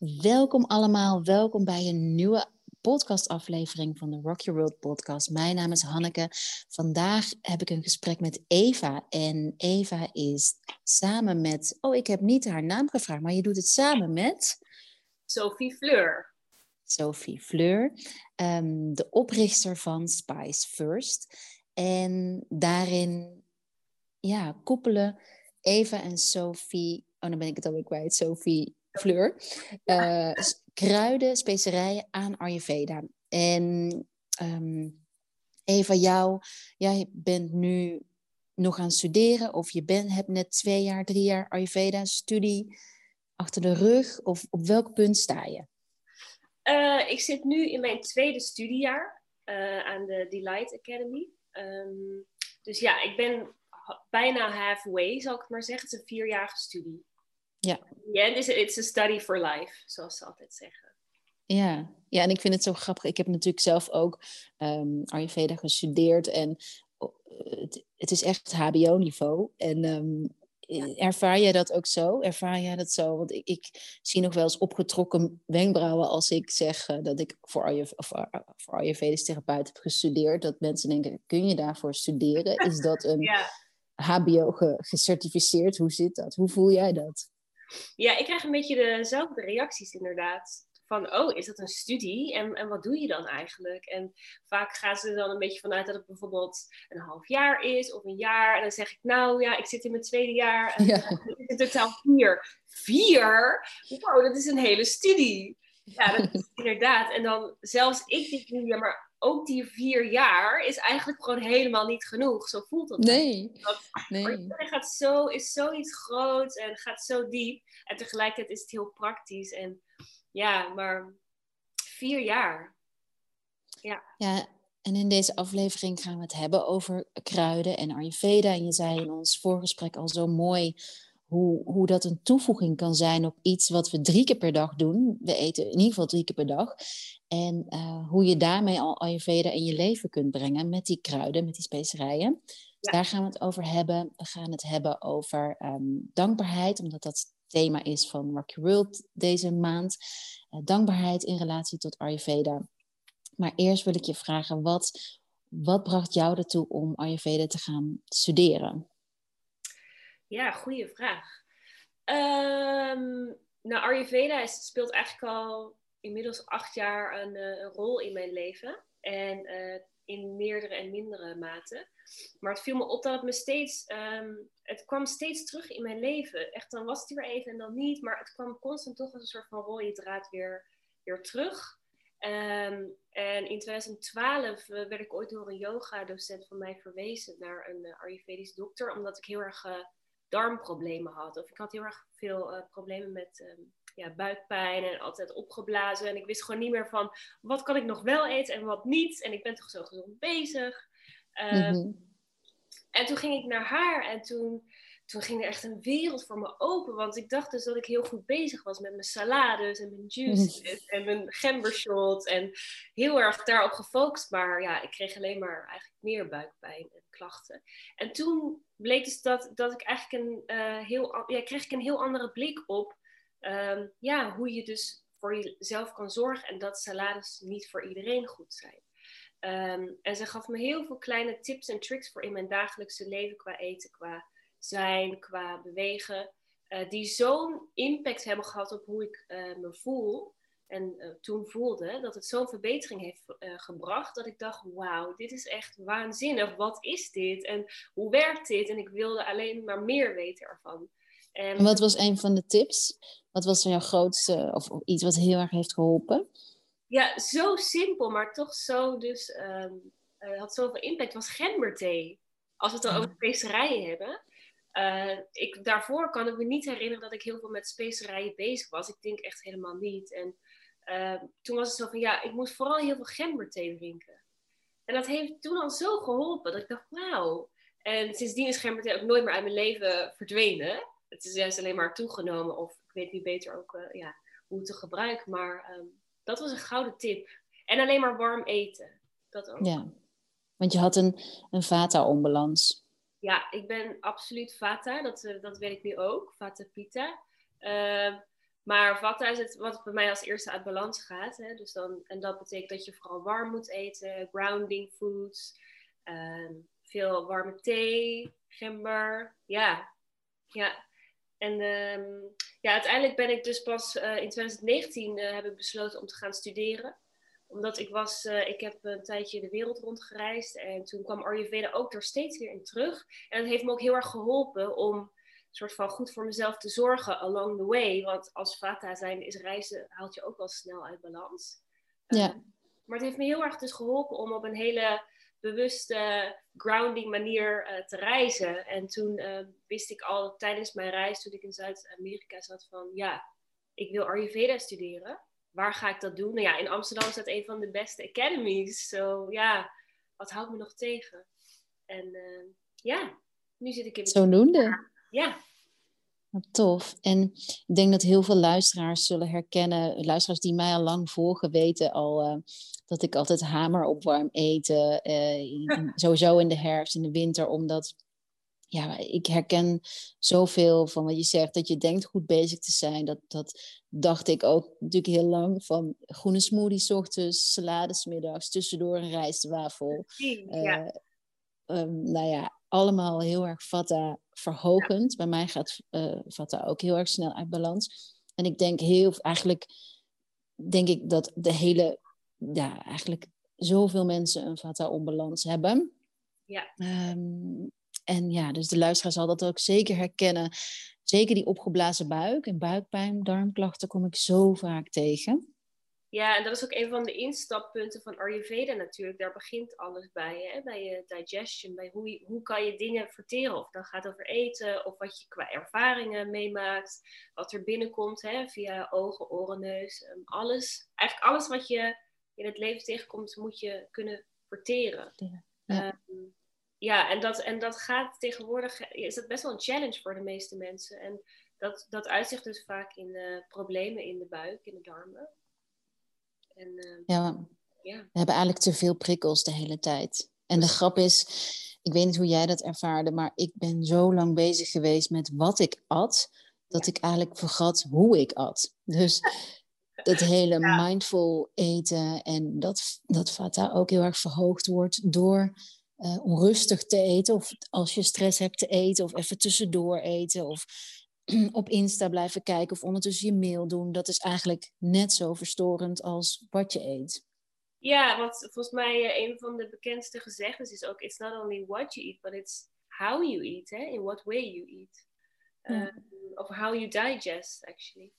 Welkom allemaal, welkom bij een nieuwe podcastaflevering van de Rock Your World podcast. Mijn naam is Hanneke. Vandaag heb ik een gesprek met Eva. En Eva is samen met, oh ik heb niet haar naam gevraagd, maar je doet het samen met... Sophie Fleur. Sophie Fleur, um, de oprichter van Spice First. En daarin ja, koppelen Eva en Sophie, oh dan ben ik het alweer kwijt, Sophie Fleur, uh, kruiden, specerijen aan Ayurveda. En um, Eva, jou, jij bent nu nog aan het studeren of je bent, hebt net twee jaar, drie jaar Ayurveda-studie achter de rug? Of op welk punt sta je? Uh, ik zit nu in mijn tweede studiejaar uh, aan de Delight Academy. Um, dus ja, ik ben bijna halfway, zal ik maar zeggen. Het is een vierjarige studie. Ja. Ja, yeah, it's a study for life, zoals ze altijd zeggen. Ja. ja, en ik vind het zo grappig. Ik heb natuurlijk zelf ook um, Ayurveda gestudeerd en het, het is echt HBO-niveau. En um, ervaar jij dat ook zo? Ervaar jij dat zo? Want ik, ik, zie nog wel eens opgetrokken wenkbrauwen als ik zeg uh, dat ik voor, Ayurveda, voor, voor Ayurvedisch therapeut heb gestudeerd. Dat mensen denken, kun je daarvoor studeren? Is dat een ja. HBO ge, gecertificeerd? Hoe zit dat? Hoe voel jij dat? Ja, ik krijg een beetje dezelfde reacties inderdaad. Van, oh, is dat een studie? En, en wat doe je dan eigenlijk? En vaak gaan ze er dan een beetje vanuit dat het bijvoorbeeld een half jaar is of een jaar. En dan zeg ik, nou ja, ik zit in mijn tweede jaar. En ja. in totaal vier. Vier? Wow, dat is een hele studie. Ja, dat is inderdaad. En dan zelfs ik denk nu, ja, maar ook die vier jaar is eigenlijk gewoon helemaal niet genoeg. Zo voelt het. Nee. Dat, nee. gaat zo, is zoiets groots en gaat zo diep. En tegelijkertijd is het heel praktisch. En ja, maar vier jaar. Ja. Ja, en in deze aflevering gaan we het hebben over kruiden en Ayurveda. En je zei in ons voorgesprek al zo mooi hoe, hoe dat een toevoeging kan zijn op iets wat we drie keer per dag doen. We eten in ieder geval drie keer per dag. En uh, hoe je daarmee al Ayurveda in je leven kunt brengen met die kruiden, met die specerijen. Dus daar gaan we het over hebben. We gaan het hebben over um, dankbaarheid, omdat dat thema is van Rock Your World deze maand. Uh, dankbaarheid in relatie tot Ayurveda. Maar eerst wil ik je vragen, wat, wat bracht jou ertoe om Ayurveda te gaan studeren? Ja, goede vraag. Um, nou, Ayurveda speelt eigenlijk al inmiddels acht jaar een, uh, een rol in mijn leven. En uh, in meerdere en mindere mate. Maar het viel me op dat het me steeds, um, het kwam steeds terug in mijn leven. Echt, dan was het weer even en dan niet. Maar het kwam constant toch als een soort van rode draad weer, weer terug. Um, en in 2012 uh, werd ik ooit door een yoga-docent van mij verwezen naar een Ayurvedisch dokter, omdat ik heel erg darmproblemen had. Of ik had heel erg veel problemen met um, ja, buikpijn en altijd opgeblazen. En ik wist gewoon niet meer van wat kan ik nog wel eten en wat niet. En ik ben toch zo gezond bezig. Um, En toen ging ik naar haar en toen, toen ging er echt een wereld voor me open. Want ik dacht dus dat ik heel goed bezig was met mijn salades en mijn juice mhm. en mijn gembershot. En heel erg daarop gefocust. Maar ja, ik kreeg alleen maar eigenlijk meer buikpijn en klachten. En toen bleek dus dat, dat ik eigenlijk een uh, heel... Ja, kreeg ik een heel andere blik op um, ja, hoe je dus voor jezelf kan zorgen en dat salades niet voor iedereen goed zijn. Um, en ze gaf me heel veel kleine tips en tricks voor in mijn dagelijkse leven qua eten, qua zijn, qua bewegen. Uh, die zo'n impact hebben gehad op hoe ik uh, me voel. En uh, toen voelde dat het zo'n verbetering heeft gebracht. Dat ik dacht, wauw, dit is echt waanzinnig. Wat is dit? En hoe werkt dit? En ik wilde alleen maar meer weten ervan. En wat was een van de tips? Wat was jouw grootste, of, iets wat heel erg heeft geholpen? Ja, zo simpel, maar toch zo dus, um, uh, had zoveel impact, was gemberthee. Als we het dan over specerijen hebben. Uh, ik, daarvoor kan ik me niet herinneren dat ik heel veel met specerijen bezig was. Ik denk echt helemaal niet. En uh, toen was het zo van, ja, ik moest vooral heel veel gemberthee drinken. En dat heeft toen al zo geholpen, dat ik dacht, wauw. En sindsdien is gemberthee ook nooit meer uit mijn leven verdwenen het is juist alleen maar toegenomen. Of ik weet niet beter ook uh, ja, hoe te gebruiken. Maar um, dat was een gouden tip. En alleen maar warm eten. Dat ook. Ja, want je had een, een vata-onbalans. Ja, ik ben absoluut vata. Dat, uh, dat weet ik nu ook. Vata Pita. Uh, Maar vata is het wat bij mij als eerste uit balans gaat. Hè? Dus dan, en dat betekent dat je vooral warm moet eten, grounding foods, ehm, veel warme thee, gember. Ja, ja. En ehm, ja, uiteindelijk ben ik dus pas uh, in 2019 uh, heb ik besloten om te gaan studeren. Omdat ik was, uh, ik heb een tijdje de wereld rondgereisd en toen kwam Ayurveda ook er steeds weer in terug. En dat heeft me ook heel erg geholpen om soort van goed voor mezelf te zorgen along the way. Want als vata zijn is reizen haalt je ook wel snel uit balans. Ja. Um, maar het heeft me heel erg dus geholpen om op een hele bewuste grounding manier uh, te reizen. En toen uh, wist ik al tijdens mijn reis, toen ik in Zuid-Amerika zat, van ja, ik wil Ayurveda studeren. Waar ga ik dat doen? Nou ja, in Amsterdam staat een van de beste academies. Zo so, ja, wat houdt me nog tegen? En uh, ja, nu zit ik in... Zodoende. Ja. Wat tof. En ik denk dat heel veel luisteraars zullen herkennen, luisteraars die mij al lang volgen, weten al uh, dat ik altijd hamer op warm eten, uh, in, sowieso in de herfst, in de winter, omdat ja, ik herken zoveel van wat je zegt, dat je denkt goed bezig te zijn. Dat, dat dacht ik ook natuurlijk heel lang van groene smoothie ochtends, salades middags, tussendoor een rijstwafel. Ja. Uh, um, nou ja, allemaal heel erg vata verhogend. Bij mij gaat uh, vata ook heel erg snel uit balans. En ik denk heel, eigenlijk denk ik dat de hele, ja, eigenlijk zoveel mensen een vata onbalans hebben. Ja. Um, en ja, dus de luisteraar zal dat ook zeker herkennen. Zeker die opgeblazen buik en buikpijn, darmklachten kom ik zo vaak tegen. Ja, en dat is ook een van de instappunten van Ayurveda natuurlijk. Daar begint alles bij, hè? bij je digestion, bij hoe, je, hoe kan je dingen verteren. Of dat gaat over eten, of wat je qua ervaringen meemaakt, wat er binnenkomt hè? via ogen, oren, neus. Um, alles, eigenlijk alles wat je in het leven tegenkomt, moet je kunnen verteren. Ja. Ja. Um, ja, en dat, en dat gaat tegenwoordig, is dat best wel een challenge voor de meeste mensen. En dat, dat uitzicht dus vaak in uh, problemen in de buik, in de darmen. En, uh, ja, ja, we hebben eigenlijk te veel prikkels de hele tijd. En de grap is, ik weet niet hoe jij dat ervaarde, maar ik ben zo lang bezig geweest met wat ik at, dat ja. ik eigenlijk vergat hoe ik at. Dus dat hele ja. mindful eten en dat, dat vata ook heel erg verhoogd wordt door uh, onrustig te eten. Of als je stress hebt te eten. Of even tussendoor eten. Of op Insta blijven kijken. Of ondertussen je mail doen. Dat is eigenlijk net zo verstorend als wat je eet. Ja, want volgens mij uh, een van de bekendste gezegdes is ook... It's not only what you eat, but it's how you eat. Hè? In what way you eat. Um, ja. Of how you digest, actually.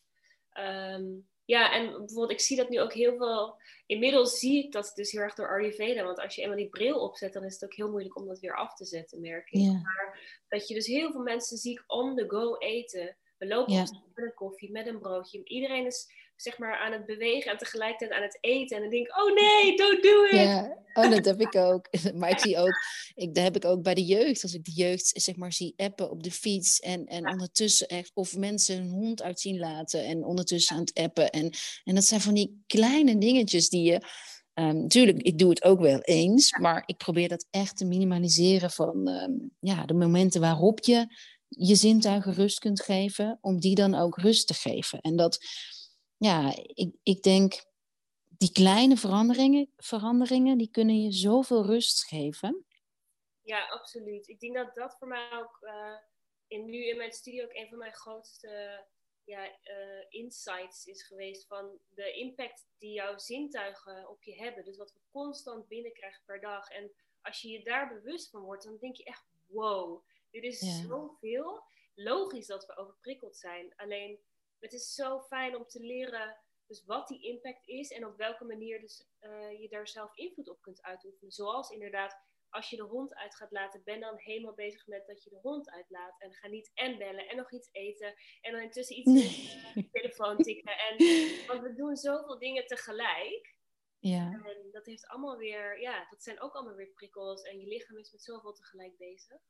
Um, ja, en bijvoorbeeld, ik zie dat nu ook heel veel. Inmiddels zie ik dat dus heel erg door Ayurveda. Want als je eenmaal die bril opzet, dan is het ook heel moeilijk om dat weer af te zetten, merk ik. Maar dat je dus heel veel mensen ziet on the go eten. We lopen op met een koffie, met een broodje. Iedereen is zeg maar aan het bewegen en tegelijkertijd aan het eten. En dan denk ik, oh nee, don't do it. Ja, oh, dat heb ik ook. Maar ik zie ook, ik, dat heb ik ook bij de jeugd. Als ik de jeugd zeg maar zie appen op de fiets en, en Ja. ondertussen echt, of mensen een hond uit zien laten en ondertussen aan het appen. En, en dat zijn van die kleine dingetjes die je, um, tuurlijk, ik doe het ook wel eens, maar ik probeer dat echt te minimaliseren van ehm, ja, de momenten waarop je je zintuigen rust kunt geven, om die dan ook rust te geven. En dat, ja, ik, ik denk, die kleine veranderingen, veranderingen, die kunnen je zoveel rust geven. Ja, absoluut. Ik denk dat dat voor mij ook uh, in, nu in mijn studie ook een van mijn grootste ja, uh, insights is geweest van de impact die jouw zintuigen op je hebben. Dus wat we constant binnenkrijgen per dag. En als je je daar bewust van wordt, dan denk je echt, wow, dit is Ja. zoveel. Logisch dat we overprikkeld zijn. Alleen, het is zo fijn om te leren dus wat die impact is en op welke manier dus, uh, je daar zelf invloed op kunt uitoefenen. Zoals inderdaad, als je de hond uit gaat laten, ben dan helemaal bezig met dat je de hond uitlaat. En ga niet en bellen en nog iets eten en dan intussen iets Nee. telefoon tikken. En, want we doen zoveel dingen tegelijk. Ja, En dat heeft allemaal weer, ja, dat zijn ook allemaal weer prikkels. En je lichaam is met zoveel tegelijk bezig.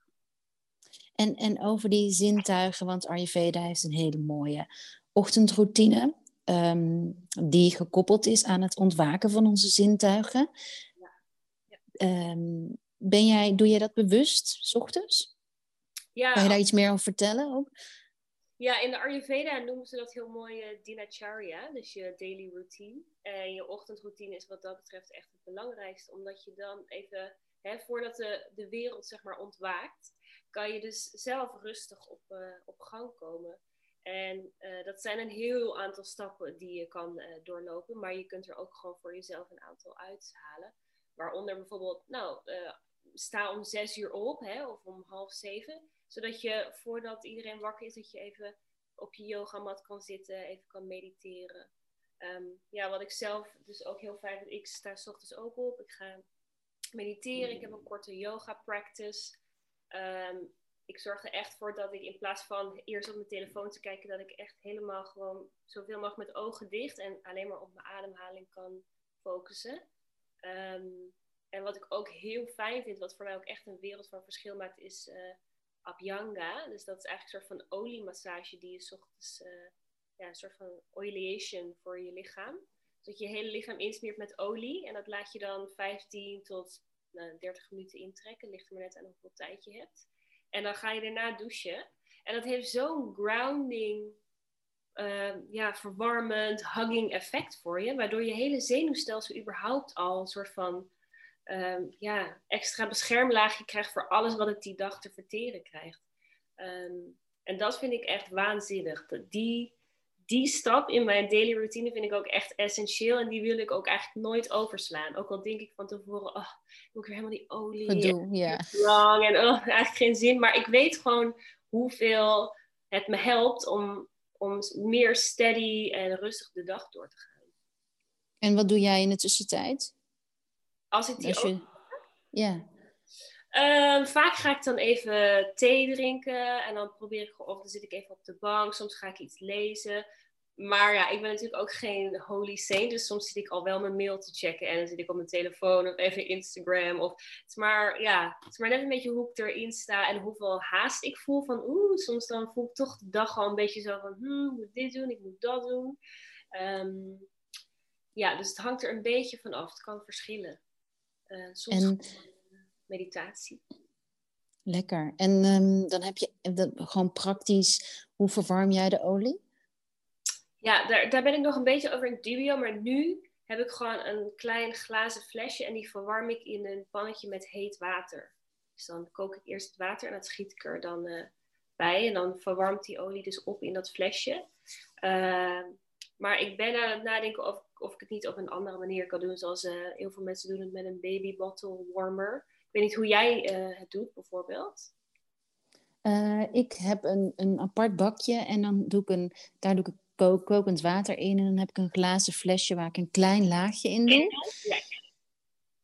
En, en over die zintuigen, want Ayurveda heeft een hele mooie ochtendroutine. ehm, die gekoppeld is aan het ontwaken van onze zintuigen. Ehm, ben jij, doe jij dat bewust, s ochtends? Ja, Kan je daar iets meer over vertellen ook? Ja, in de Ayurveda noemen ze dat heel mooi uh, dinacharya, dus je daily routine. En je ochtendroutine is wat dat betreft echt het belangrijkste, omdat je dan even, hè, voordat de, de wereld zeg maar ontwaakt, kan je dus zelf rustig op, uh, op gang komen. En uh, dat zijn een heel aantal stappen die je kan doorlopen, maar je kunt er ook gewoon voor jezelf een aantal uithalen. Waaronder bijvoorbeeld, nou, sta om zes uur op, hè, of om half zeven zodat je voordat iedereen wakker is, dat je even op je yogamat kan zitten, even kan mediteren. Ehm, ja, wat ik zelf dus ook heel fijn vind, ik sta s ochtends ook op. Ik ga mediteren, ik heb een korte yoga practice. Ehm, ik zorg er echt voor dat ik in plaats van eerst op mijn telefoon te kijken, dat ik echt helemaal gewoon zoveel mogelijk met ogen dicht en alleen maar op mijn ademhaling kan focussen. Ehm, en wat ik ook heel fijn vind, wat voor mij ook echt een wereld van verschil maakt, is uh, Abhyanga. Dus dat is eigenlijk een soort van oliemassage die je ochtends, uh, ja, een soort van oiliation voor je lichaam. Dus dat je je hele lichaam insmeert met olie en dat laat je dan 15 tot nou, 30 minuten intrekken. Ligt er maar net aan hoeveel tijd je hebt. En dan ga je daarna douchen. En dat heeft zo'n grounding, uh, ja, verwarmend, hugging effect voor je. Waardoor je hele zenuwstelsel überhaupt al een soort van um, ja, extra beschermlaagje krijgt voor alles wat het die dag te verteren krijgt. Um, en dat vind ik echt waanzinnig. Die, die stap in mijn daily routine vind ik ook echt essentieel. En die wil ik ook eigenlijk nooit overslaan. Ook al denk ik van tevoren, oh, moet ik weer helemaal die olie. Gedoe, ja. Lang en oh, eigenlijk geen zin. Maar ik weet gewoon hoeveel het me helpt om, om meer steady en rustig de dag door te gaan. En wat doe jij in de tussentijd? Als ik die ook... Ja. Um, vaak ga ik dan even thee drinken en dan probeer ik of dan zit ik even op de bank. Soms ga ik iets lezen. Maar ja, ik ben natuurlijk ook geen holy saint. Dus soms zit ik al wel mijn mail te checken. En dan zit ik op mijn telefoon of even Instagram. Of, het, is maar, ja, het is maar net een beetje hoe ik erin sta. En hoeveel haast ik voel. Van oeh, soms dan voel ik toch de dag al een beetje zo van... Hmm, ik moet dit doen, ik moet dat doen. Um, ja, dus het hangt er een beetje van af. Het kan verschillen. Uh, soms en, meditatie. Lekker. En um, dan heb je dat, gewoon praktisch, hoe verwarm jij de olie? Ja, daar, daar ben ik nog een beetje over in dubio, maar nu heb ik gewoon een klein glazen flesje en die verwarm ik in een pannetje met heet water. Dus dan kook ik eerst het water en dat schiet ik er dan uh, bij en dan verwarmt die olie dus op in dat flesje. Uh, maar ik ben aan het nadenken of, of ik het niet op een andere manier kan doen. Zoals uh, heel veel mensen doen het met een baby bottle warmer. Ik weet niet hoe jij uh, het doet, bijvoorbeeld. Ik heb een, een apart bakje en dan doe ik een, daar doe ik kook, kokend water in. En dan heb ik een glazen flesje waar ik een klein laagje in doe. Ja.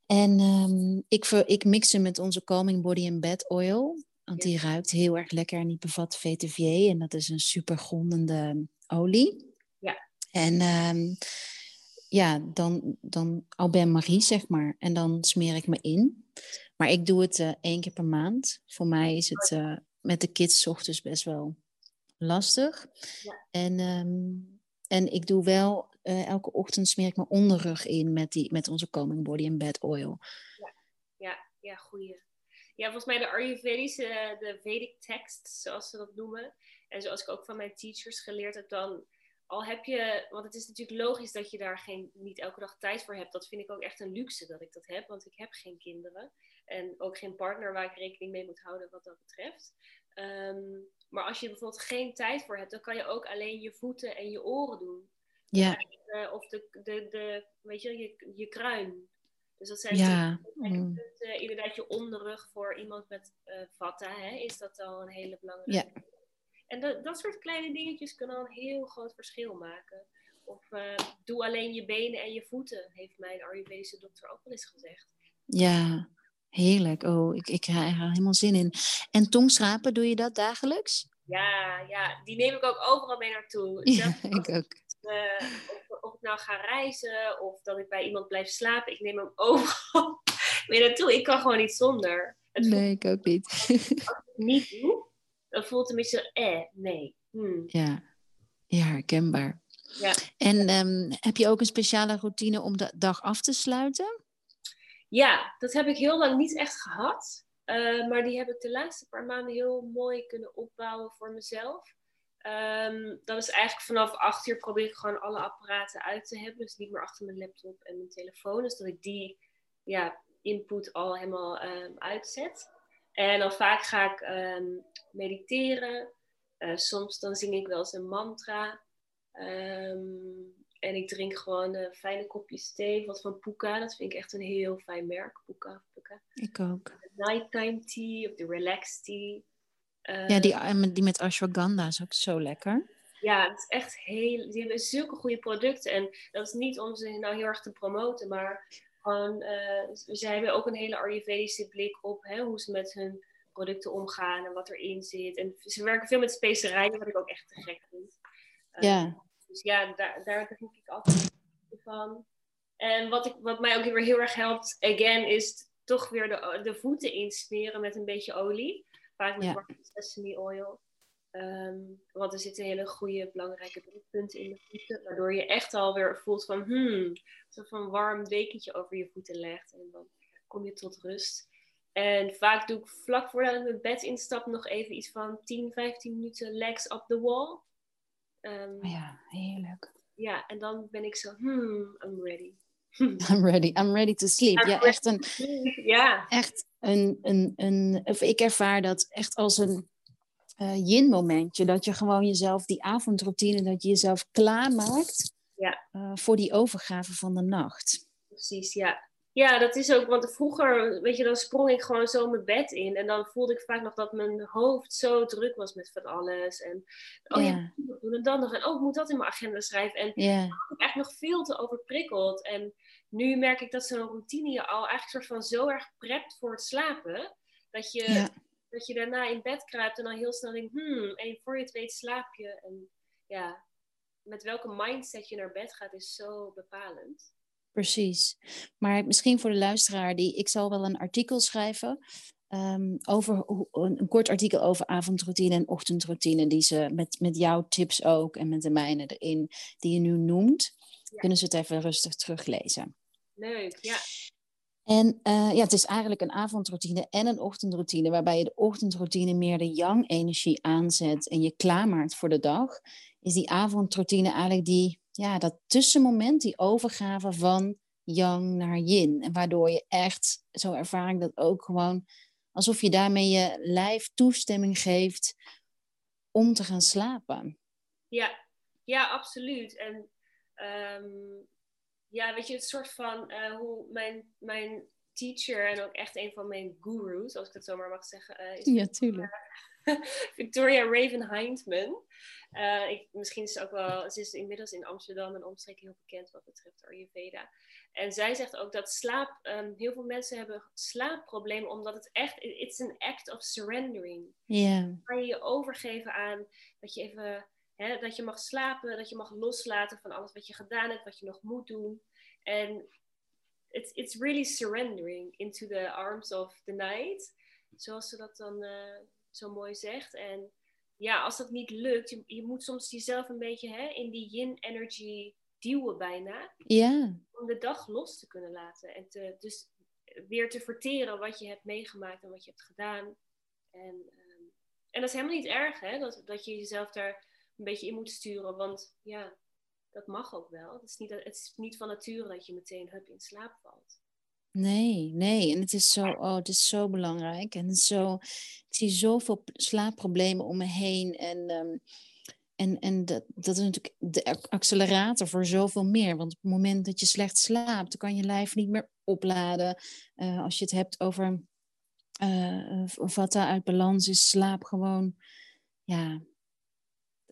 En um, ik, ver, ik mix hem met onze Calming Body and Bed Oil. Want die ruikt heel erg lekker en die bevat VTVA. En dat is een super grondende olie. En um, ja, dan, dan Marie, zeg maar. En dan smeer ik me in. Maar ik doe het uh, één keer per maand. Voor mij is het uh, met de kids ochtends best wel lastig. Ja. En, um, en ik doe wel, uh, elke ochtend smeer ik mijn onderrug in met, die, met onze Coming Body and Bed Oil. Ja, ja, ja goeie. Ja, volgens mij de Ayurvedische, de Vedic text, zoals ze dat noemen. En zoals ik ook van mijn teachers geleerd heb, dan al heb je, want het is natuurlijk logisch dat je daar geen, niet elke dag tijd voor hebt. Dat vind ik ook echt een luxe dat ik dat heb, want ik heb geen kinderen. En ook geen partner waar ik rekening mee moet houden wat dat betreft. Um, maar als je bijvoorbeeld geen tijd voor hebt, dan kan je ook alleen je voeten en je oren doen. Ja. Uh, of de, de, de, weet je, je, je kruin. Dus dat zijn ja. Mm. inderdaad je onderrug voor iemand met uh, hè, is dat al een hele belangrijke. Ja. En dat, dat soort kleine dingetjes kunnen al een heel groot verschil maken. Of uh, doe alleen je benen en je voeten, heeft mijn Ayurvedische dokter ook wel eens gezegd. Ja, heerlijk. Oh, ik, ik ga er helemaal zin in. En tongschrapen, doe je dat dagelijks? Ja, ja, die neem ik ook overal mee naartoe. Ja, ik ook. Uh, of, of, ik nou ga reizen of dat ik bij iemand blijf slapen, ik neem hem overal mee naartoe. Ik kan gewoon niet zonder. Het nee, ik ook niet. Als ik het niet doe, dan voelt het een beetje eh, nee. Hmm. Ja. ja, herkenbaar. Ja. En um, heb je ook een speciale routine om de dag af te sluiten? Ja, dat heb ik heel lang niet echt gehad. Uh, maar die heb ik de laatste paar maanden heel mooi kunnen opbouwen voor mezelf. Um, dat is eigenlijk vanaf acht uur probeer ik gewoon alle apparaten uit te hebben. Dus niet meer achter mijn laptop en mijn telefoon. Dus dat ik die ja, input al helemaal um, uitzet. En dan vaak ga ik um, mediteren. Uh, soms dan zing ik wel eens een mantra. En ik drink gewoon uh, fijne kopjes thee. Wat van Puka. Dat vind ik echt een heel fijn merk. Puka. Puka. Ik ook. De nighttime tea of de relaxed tea. ja, die, eh, die met ashwagandha is ook zo lekker. Ja, het is echt heel. Die hebben zulke goede producten. En dat is niet om ze nou heel erg te promoten, maar gewoon. Uh, ze hebben ook een hele Ayurvedische blik op hè, hoe ze met hun producten omgaan en wat erin zit. En ze werken veel met specerijen, wat ik ook echt te gek vind. Ja. Dus ja, daar, daar denk ik altijd van. En wat, ik, wat mij ook weer heel erg helpt, again, is toch weer de, de voeten insmeren met een beetje olie. Vaak met ja. sesame oil. Um, want er zitten hele goede, belangrijke drukpunten in de voeten. Waardoor je echt alweer voelt van, hmm, zo'n warm dekentje over je voeten legt. En dan kom je tot rust. En vaak doe ik vlak voordat ik mijn bed instap nog even iets van 10, 15 minuten legs up the wall. Um, ja, heerlijk. Ja, en dan ben ik zo, hmm, I'm ready. I'm ready, I'm ready to sleep. ja, echt een, ja. echt een, een, een, of ik ervaar dat echt als een uh, yin-momentje. Dat je gewoon jezelf, die avondroutine, dat je jezelf klaarmaakt ja. Uh, voor die overgave van de nacht. Precies, ja. Ja, dat is ook, want vroeger, weet je, dan sprong ik gewoon zo mijn bed in. En dan voelde ik vaak nog dat mijn hoofd zo druk was met van alles. En, oh ja, ja moet doen en dan nog. En oh, ik moet dat in mijn agenda schrijven. En ja. ik ben echt nog veel te overprikkeld. En nu merk ik dat zo'n routine je al eigenlijk soort van zo erg prept voor het slapen. Dat je, dat je daarna in bed kruipt en dan heel snel denkt, hmm, en voor je het weet slaap je. En ja, met welke mindset je naar bed gaat is zo bepalend. Precies. Maar misschien voor de luisteraar, die, ik zal wel een artikel schrijven. Um, over een kort artikel over avondroutine en ochtendroutine, die ze met, met jouw tips ook en met de mijne erin, die je nu noemt, ja. kunnen ze het even rustig teruglezen. Leuk, ja. En uh, ja, het is eigenlijk een avondroutine en een ochtendroutine, waarbij je de ochtendroutine meer de yang-energie aanzet en je klaarmaakt voor de dag. Is die avondroutine eigenlijk die ja, dat tussenmoment, die overgave van yang naar yin. En waardoor je echt, zo ervaar ik dat ook gewoon, alsof je daarmee je lijf toestemming geeft om te gaan slapen. Ja, ja absoluut. En um, ja, weet je, het soort van uh, hoe mijn, mijn teacher en ook echt een van mijn gurus, als ik het zo maar mag zeggen, uh, is ja, tuurlijk. Victoria Raven Hindman. Uh, ik, misschien is ze ook wel, ze is inmiddels in Amsterdam en omstreken heel bekend wat betreft Ayurveda. En zij zegt ook dat slaap, um, heel veel mensen hebben slaapproblemen omdat het echt, it's an act of surrendering. Ja. Yeah. Kan je je overgeven aan dat je even, hè, dat je mag slapen, dat je mag loslaten van alles wat je gedaan hebt, wat je nog moet doen. En it's, it's really surrendering into the arms of the night. Zoals ze dat dan uh, zo mooi zegt. En ja, als dat niet lukt, je, je moet soms jezelf een beetje hè, in die yin-energy duwen bijna. Ja. Om de dag los te kunnen laten. En te, dus weer te verteren wat je hebt meegemaakt en wat je hebt gedaan. En, um, en dat is helemaal niet erg, hè? Dat, dat je jezelf daar een beetje in moet sturen. Want ja, dat mag ook wel. Het is niet, het is niet van nature dat je meteen hup in slaap valt. Nee, nee. En het is zo, oh, het is zo belangrijk. En zo, ik zie zoveel slaapproblemen om me heen. En, um, en, en dat, dat is natuurlijk de accelerator voor zoveel meer. Want op het moment dat je slecht slaapt, dan kan je lijf niet meer opladen. Uh, als je het hebt over uh, vata uit balans, is slaap gewoon, ja,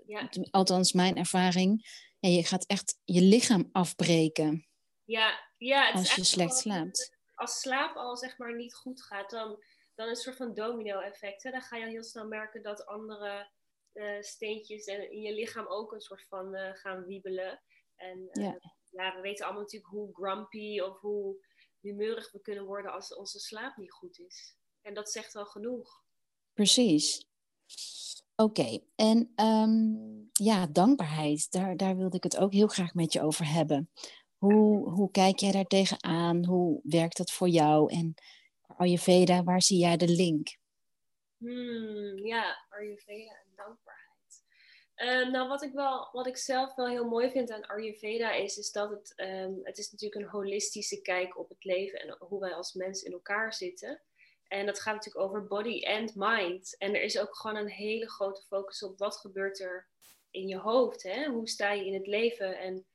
ja. althans mijn ervaring. Ja, je gaat echt je lichaam afbreken. Ja, ja het als je slecht slaapt als slaap al zeg maar niet goed gaat, dan, dan is een soort van domino-effect. Dan ga je heel snel merken dat andere uh, steentjes in je lichaam ook een soort van uh, gaan wiebelen. En uh, ja. ja. we weten allemaal natuurlijk hoe grumpy of hoe humeurig we kunnen worden als onze slaap niet goed is. En dat zegt wel genoeg. Precies. Oké, okay. en um, ja, dankbaarheid, daar, daar wilde ik het ook heel graag met je over hebben. Hoe, hoe kijk jij daar tegenaan? Hoe werkt dat voor jou? En Ayurveda, waar zie jij de link? Hmm, ja, Ayurveda en dankbaarheid. Ehm, nou, wat ik, wel, wat ik zelf wel heel mooi vind aan Ayurveda is, is dat het, um, het is natuurlijk een holistische kijk op het leven en hoe wij als mens in elkaar zitten. En dat gaat natuurlijk over body and mind. En er is ook gewoon een hele grote focus op wat gebeurt er in je hoofd. Hè? Hoe sta je in het leven? En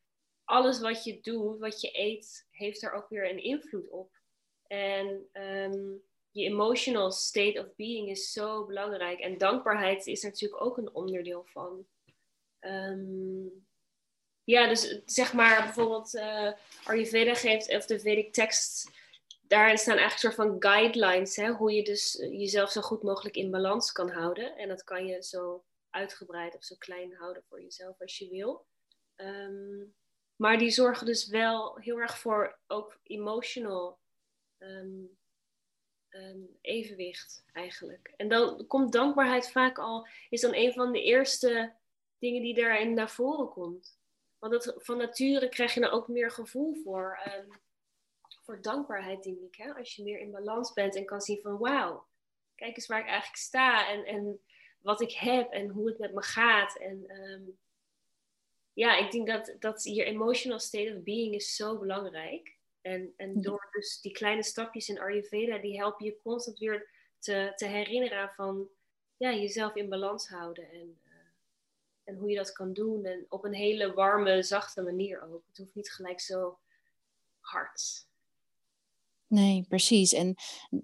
alles wat je doet, wat je eet, heeft er ook weer een invloed op. En um, je emotional state of being is zo belangrijk. En dankbaarheid is natuurlijk ook een onderdeel van. Um, ja, dus zeg maar bijvoorbeeld uh, Ayurveda geeft, of de Vedic tekst, daarin staan eigenlijk soort van guidelines, hè, hoe je dus jezelf zo goed mogelijk in balans kan houden. En dat kan je zo uitgebreid of zo klein houden voor jezelf als je wil. Um, maar die zorgen dus wel heel erg voor ook emotional um, um, evenwicht eigenlijk. En dan komt dankbaarheid vaak al, is dan een van de eerste dingen die daarin naar voren komt. Want van nature krijg je dan ook meer gevoel voor, um, voor dankbaarheid, denk ik. Hè? Als je meer in balans bent en kan zien van wauw, kijk eens waar ik eigenlijk sta en, en wat ik heb en hoe het met me gaat. En ja, ik denk dat, dat je emotional state of being is zo belangrijk. En, en door dus die kleine stapjes in Ayurveda, die helpen je constant weer te, te herinneren van ja, jezelf in balans houden. En, uh, en hoe je dat kan doen. En op een hele warme, zachte manier ook. Het hoeft niet gelijk zo hard. Nee, precies. En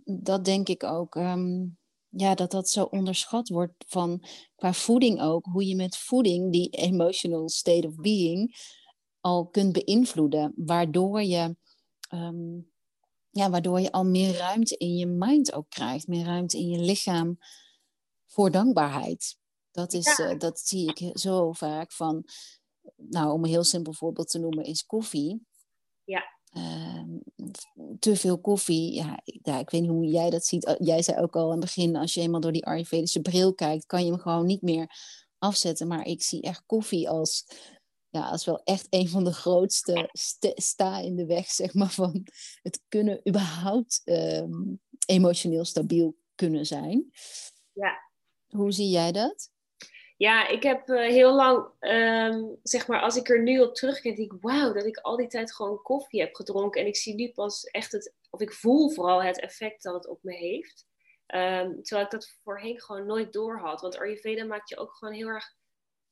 dat denk ik ook. Um, ja, dat dat zo onderschat wordt van qua voeding ook. Hoe je met voeding die emotional state of being al kunt beïnvloeden. Waardoor je um, ja, waardoor je al meer ruimte in je mind ook krijgt, meer ruimte in je lichaam voor dankbaarheid. Dat, is, ja. uh, dat zie ik zo vaak van, nou om een heel simpel voorbeeld te noemen, is koffie. Ja. Uh, te veel koffie, ja ik, ja, ik weet niet hoe jij dat ziet. Jij zei ook al aan het begin, als je eenmaal door die Ayurvedische bril kijkt, kan je hem gewoon niet meer afzetten. Maar ik zie echt koffie als ja, is wel echt een van de grootste sta in de weg, zeg maar, van het kunnen überhaupt um, emotioneel stabiel kunnen zijn. Ja. Hoe zie jij dat? Ja, ik heb uh, heel lang, um, zeg maar, als ik er nu op terugkijk, denk ik, wauw, dat ik al die tijd gewoon koffie heb gedronken. En ik zie nu pas echt het, of ik voel vooral het effect dat het op me heeft. Um, terwijl ik dat voorheen gewoon nooit door had. Want Ayurveda maakt je ook gewoon heel erg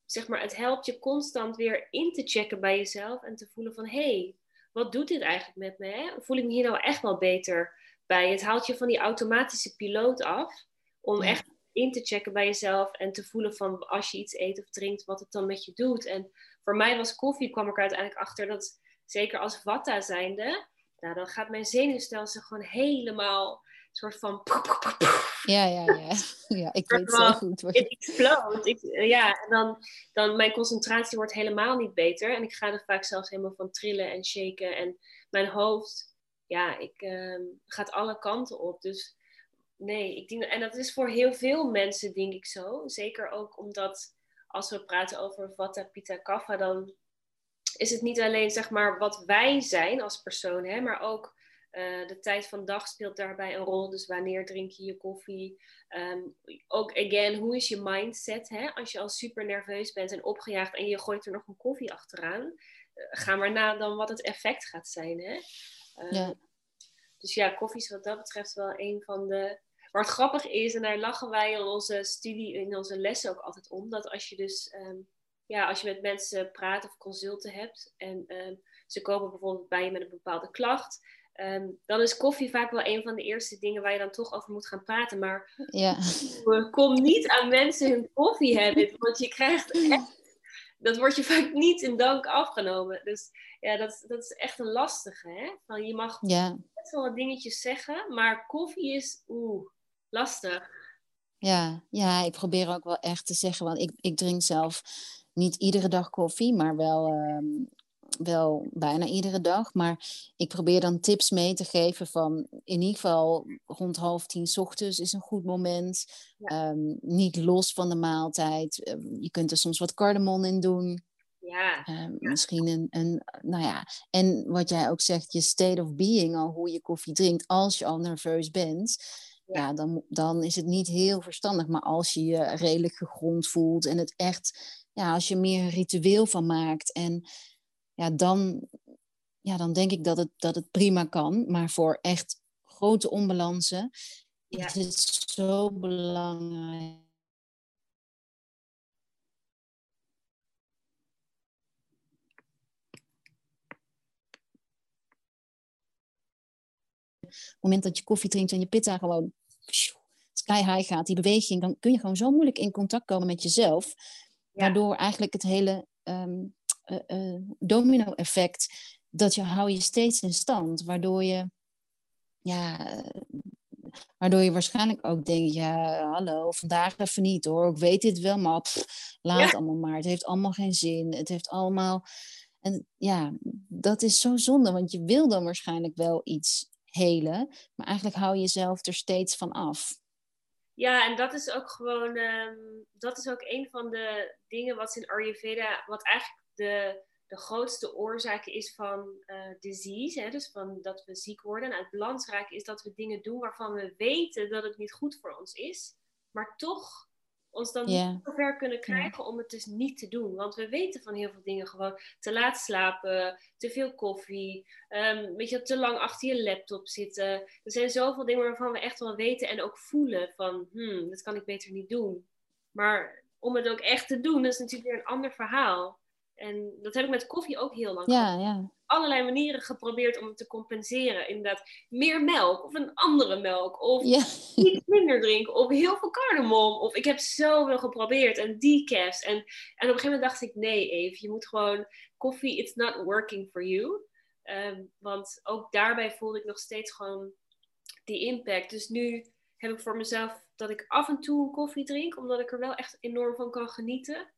zeg maar, het helpt je constant weer in te checken bij jezelf en te voelen van, hé, hey, wat doet dit eigenlijk met me? Hè? Voel ik me hier nou echt wel beter bij? Het haalt je van die automatische piloot af om echt in te checken bij jezelf en te voelen van als je iets eet of drinkt, wat het dan met je doet. En voor mij was koffie, kwam ik er uiteindelijk achter dat, zeker als vata zijnde, nou, dan gaat mijn zenuwstelsel gewoon helemaal soort van. Ja, ja, ja. ja ik weet zo goed je. Explode. Ja, en dan, dan mijn concentratie wordt helemaal niet beter. En ik ga er vaak zelfs helemaal van trillen en shaken. En mijn hoofd, ja, ik uh, gaat alle kanten op. Dus nee, ik denk, en dat is voor heel veel mensen, denk ik zo. Zeker ook omdat als we praten over Vata, Pitta, Kapha, dan is het niet alleen zeg maar wat wij zijn als persoon, hè, maar ook uh, de tijd van dag speelt daarbij een rol. Dus wanneer drink je je koffie? Um, ook, again, hoe is je mindset? Hè? Als je al super nerveus bent en opgejaagd en je gooit er nog een koffie achteraan. Uh, ga maar na dan wat het effect gaat zijn. Hè? Uh, ja. Dus ja, koffie is wat dat betreft wel een van de... Maar het grappig is, en daar lachen wij in onze studie, in onze lessen ook altijd om, dat als je dus, um, ja, als je met mensen praat of consulten hebt en um, ze komen bijvoorbeeld bij je met een bepaalde klacht, Um, dan is koffie vaak wel een van de eerste dingen waar je dan toch over moet gaan praten. Maar ja. kom niet aan mensen hun koffie hebben, want je krijgt echt, dat wordt je vaak niet in dank afgenomen. Dus ja, dat, dat is echt een lastige. Hè? Van, je mag ja. best wel wat dingetjes zeggen, maar koffie is oeh, lastig. Ja, ja, ik probeer ook wel echt te zeggen, want ik, ik drink zelf niet iedere dag koffie, maar wel um, wel bijna iedere dag. Maar ik probeer dan tips mee te geven van in ieder geval rond half tien ochtends is een goed moment. Ja. Um, niet los van de maaltijd. Um, je kunt er soms wat cardamom in doen. Ja. Um, ja. Misschien een, een, nou ja. En wat jij ook zegt, je state of being, al hoe je koffie drinkt, als je al nerveus bent. Ja, ja dan, dan is het niet heel verstandig. Maar als je je redelijk gegrond voelt en het echt ja, als je meer een ritueel van maakt en ja, dan, ja, dan denk ik dat het, dat het prima kan. Maar voor echt grote onbalansen ja. is het zo belangrijk. het moment dat je koffie drinkt en je pitta gewoon sky high gaat, die beweging, dan kun je gewoon zo moeilijk in contact komen met jezelf. Waardoor eigenlijk het hele um, domino-effect, dat je hou je steeds in stand. Waardoor je, ja, waardoor je waarschijnlijk ook denkt, ja, hallo, vandaag even niet hoor. Ik weet dit wel, maar laat allemaal maar. Het heeft allemaal geen zin. Het heeft allemaal... En ja, dat is zo zonde, want je wil dan waarschijnlijk wel iets helen, maar eigenlijk hou je jezelf er steeds van af. Ja, en dat is ook gewoon, ehm, dat is ook een van de dingen wat in Ayurveda, wat eigenlijk de, de grootste oorzaak is van uh, disease, hè, dus van dat we ziek worden. En het belangrijke is dat we dingen doen waarvan we weten dat het niet goed voor ons is, maar toch ons dan yeah. niet zover kunnen krijgen om het dus niet te doen. Want we weten van heel veel dingen gewoon te laat slapen, te veel koffie, um, weet je, te lang achter je laptop zitten. Er zijn zoveel dingen waarvan we echt wel weten en ook voelen van, hmm, dat kan ik beter niet doen. Maar om het ook echt te doen, dat is natuurlijk weer een ander verhaal. En dat heb ik met koffie ook heel lang ja, ja. Allerlei manieren geprobeerd om het te compenseren. Inderdaad, meer melk of een andere melk. Of ja. iets minder drinken. Of heel veel cardamom. Of ik heb zoveel geprobeerd. En decafs. En, en op een gegeven moment dacht ik, nee Eve, je moet gewoon... Koffie, it's not working for you. Ehm, want ook daarbij voelde ik nog steeds gewoon die impact. Dus nu heb ik voor mezelf dat ik af en toe een koffie drink. Omdat ik er wel echt enorm van kan genieten.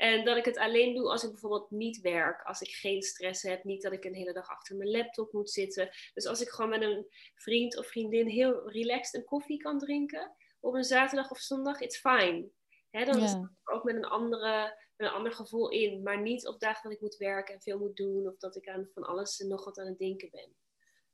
En dat ik het alleen doe als ik bijvoorbeeld niet werk, als ik geen stress heb, niet dat ik een hele dag achter mijn laptop moet zitten. Dus als ik gewoon met een vriend of vriendin heel relaxed een koffie kan drinken op een zaterdag of zondag, it's fine. Hè, dan is het ook met een, andere, met een ander gevoel in, maar niet op dagen dat ik moet werken en veel moet doen of dat ik aan van alles en nog wat aan het denken ben.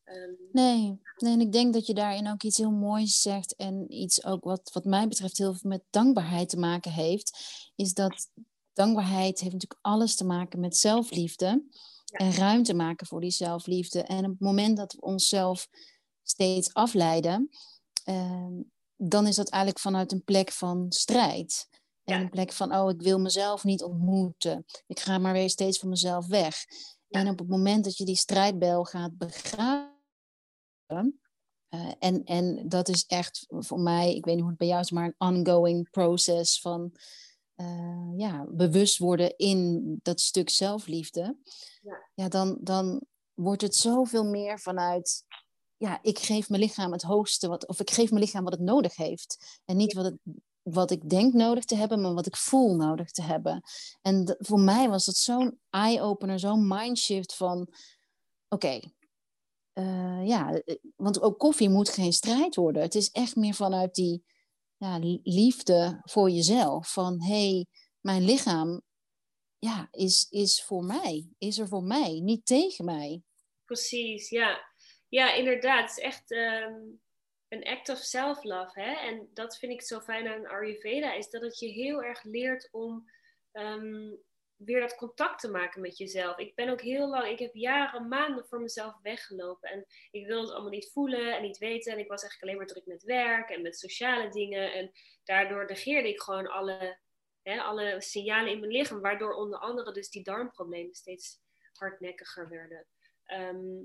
Ehm, nee, nee, en ik denk dat je daarin ook iets heel moois zegt en iets ook wat, wat mij betreft heel veel met dankbaarheid te maken heeft, is dat dankbaarheid heeft natuurlijk alles te maken met zelfliefde. En ruimte maken voor die zelfliefde. En op het moment dat we onszelf steeds afleiden, ehm, dan is dat eigenlijk vanuit een plek van strijd. En een plek van, oh, ik wil mezelf niet ontmoeten. Ik ga maar weer steeds van mezelf weg. En op het moment dat je die strijdbel gaat begraven, uh, en, en dat is echt voor mij, ik weet niet hoe het bij jou is, maar een ongoing proces van uh, ja, bewust worden in dat stuk zelfliefde, ja. ja, dan, dan wordt het zoveel meer vanuit, ja, ik geef mijn lichaam het hoogste, wat, of ik geef mijn lichaam wat het nodig heeft. En niet wat, het, wat ik denk nodig te hebben, maar wat ik voel nodig te hebben. En voor mij was dat zo'n eye-opener, zo'n mindshift van, oké, uh, ja, eh, want ook koffie moet geen strijd worden. Het is echt meer vanuit die ja, liefde voor jezelf. Van hé, hey, mijn lichaam ja, is, is voor mij, is er voor mij, niet tegen mij. Precies, ja. Ja, inderdaad. Het is echt ehm, een act of self-love. Hè? En dat vind ik zo fijn aan Ayurveda, is dat het je heel erg leert om ehm, weer dat contact te maken met jezelf. Ik ben ook heel lang, ik heb jaren, maanden voor mezelf weggelopen. En ik wilde het allemaal niet voelen en niet weten. En ik was eigenlijk alleen maar druk met werk en met sociale dingen. En daardoor negeerde ik gewoon alle, hè, alle signalen in mijn lichaam. Waardoor onder andere dus die darmproblemen steeds hardnekkiger werden. Ehm,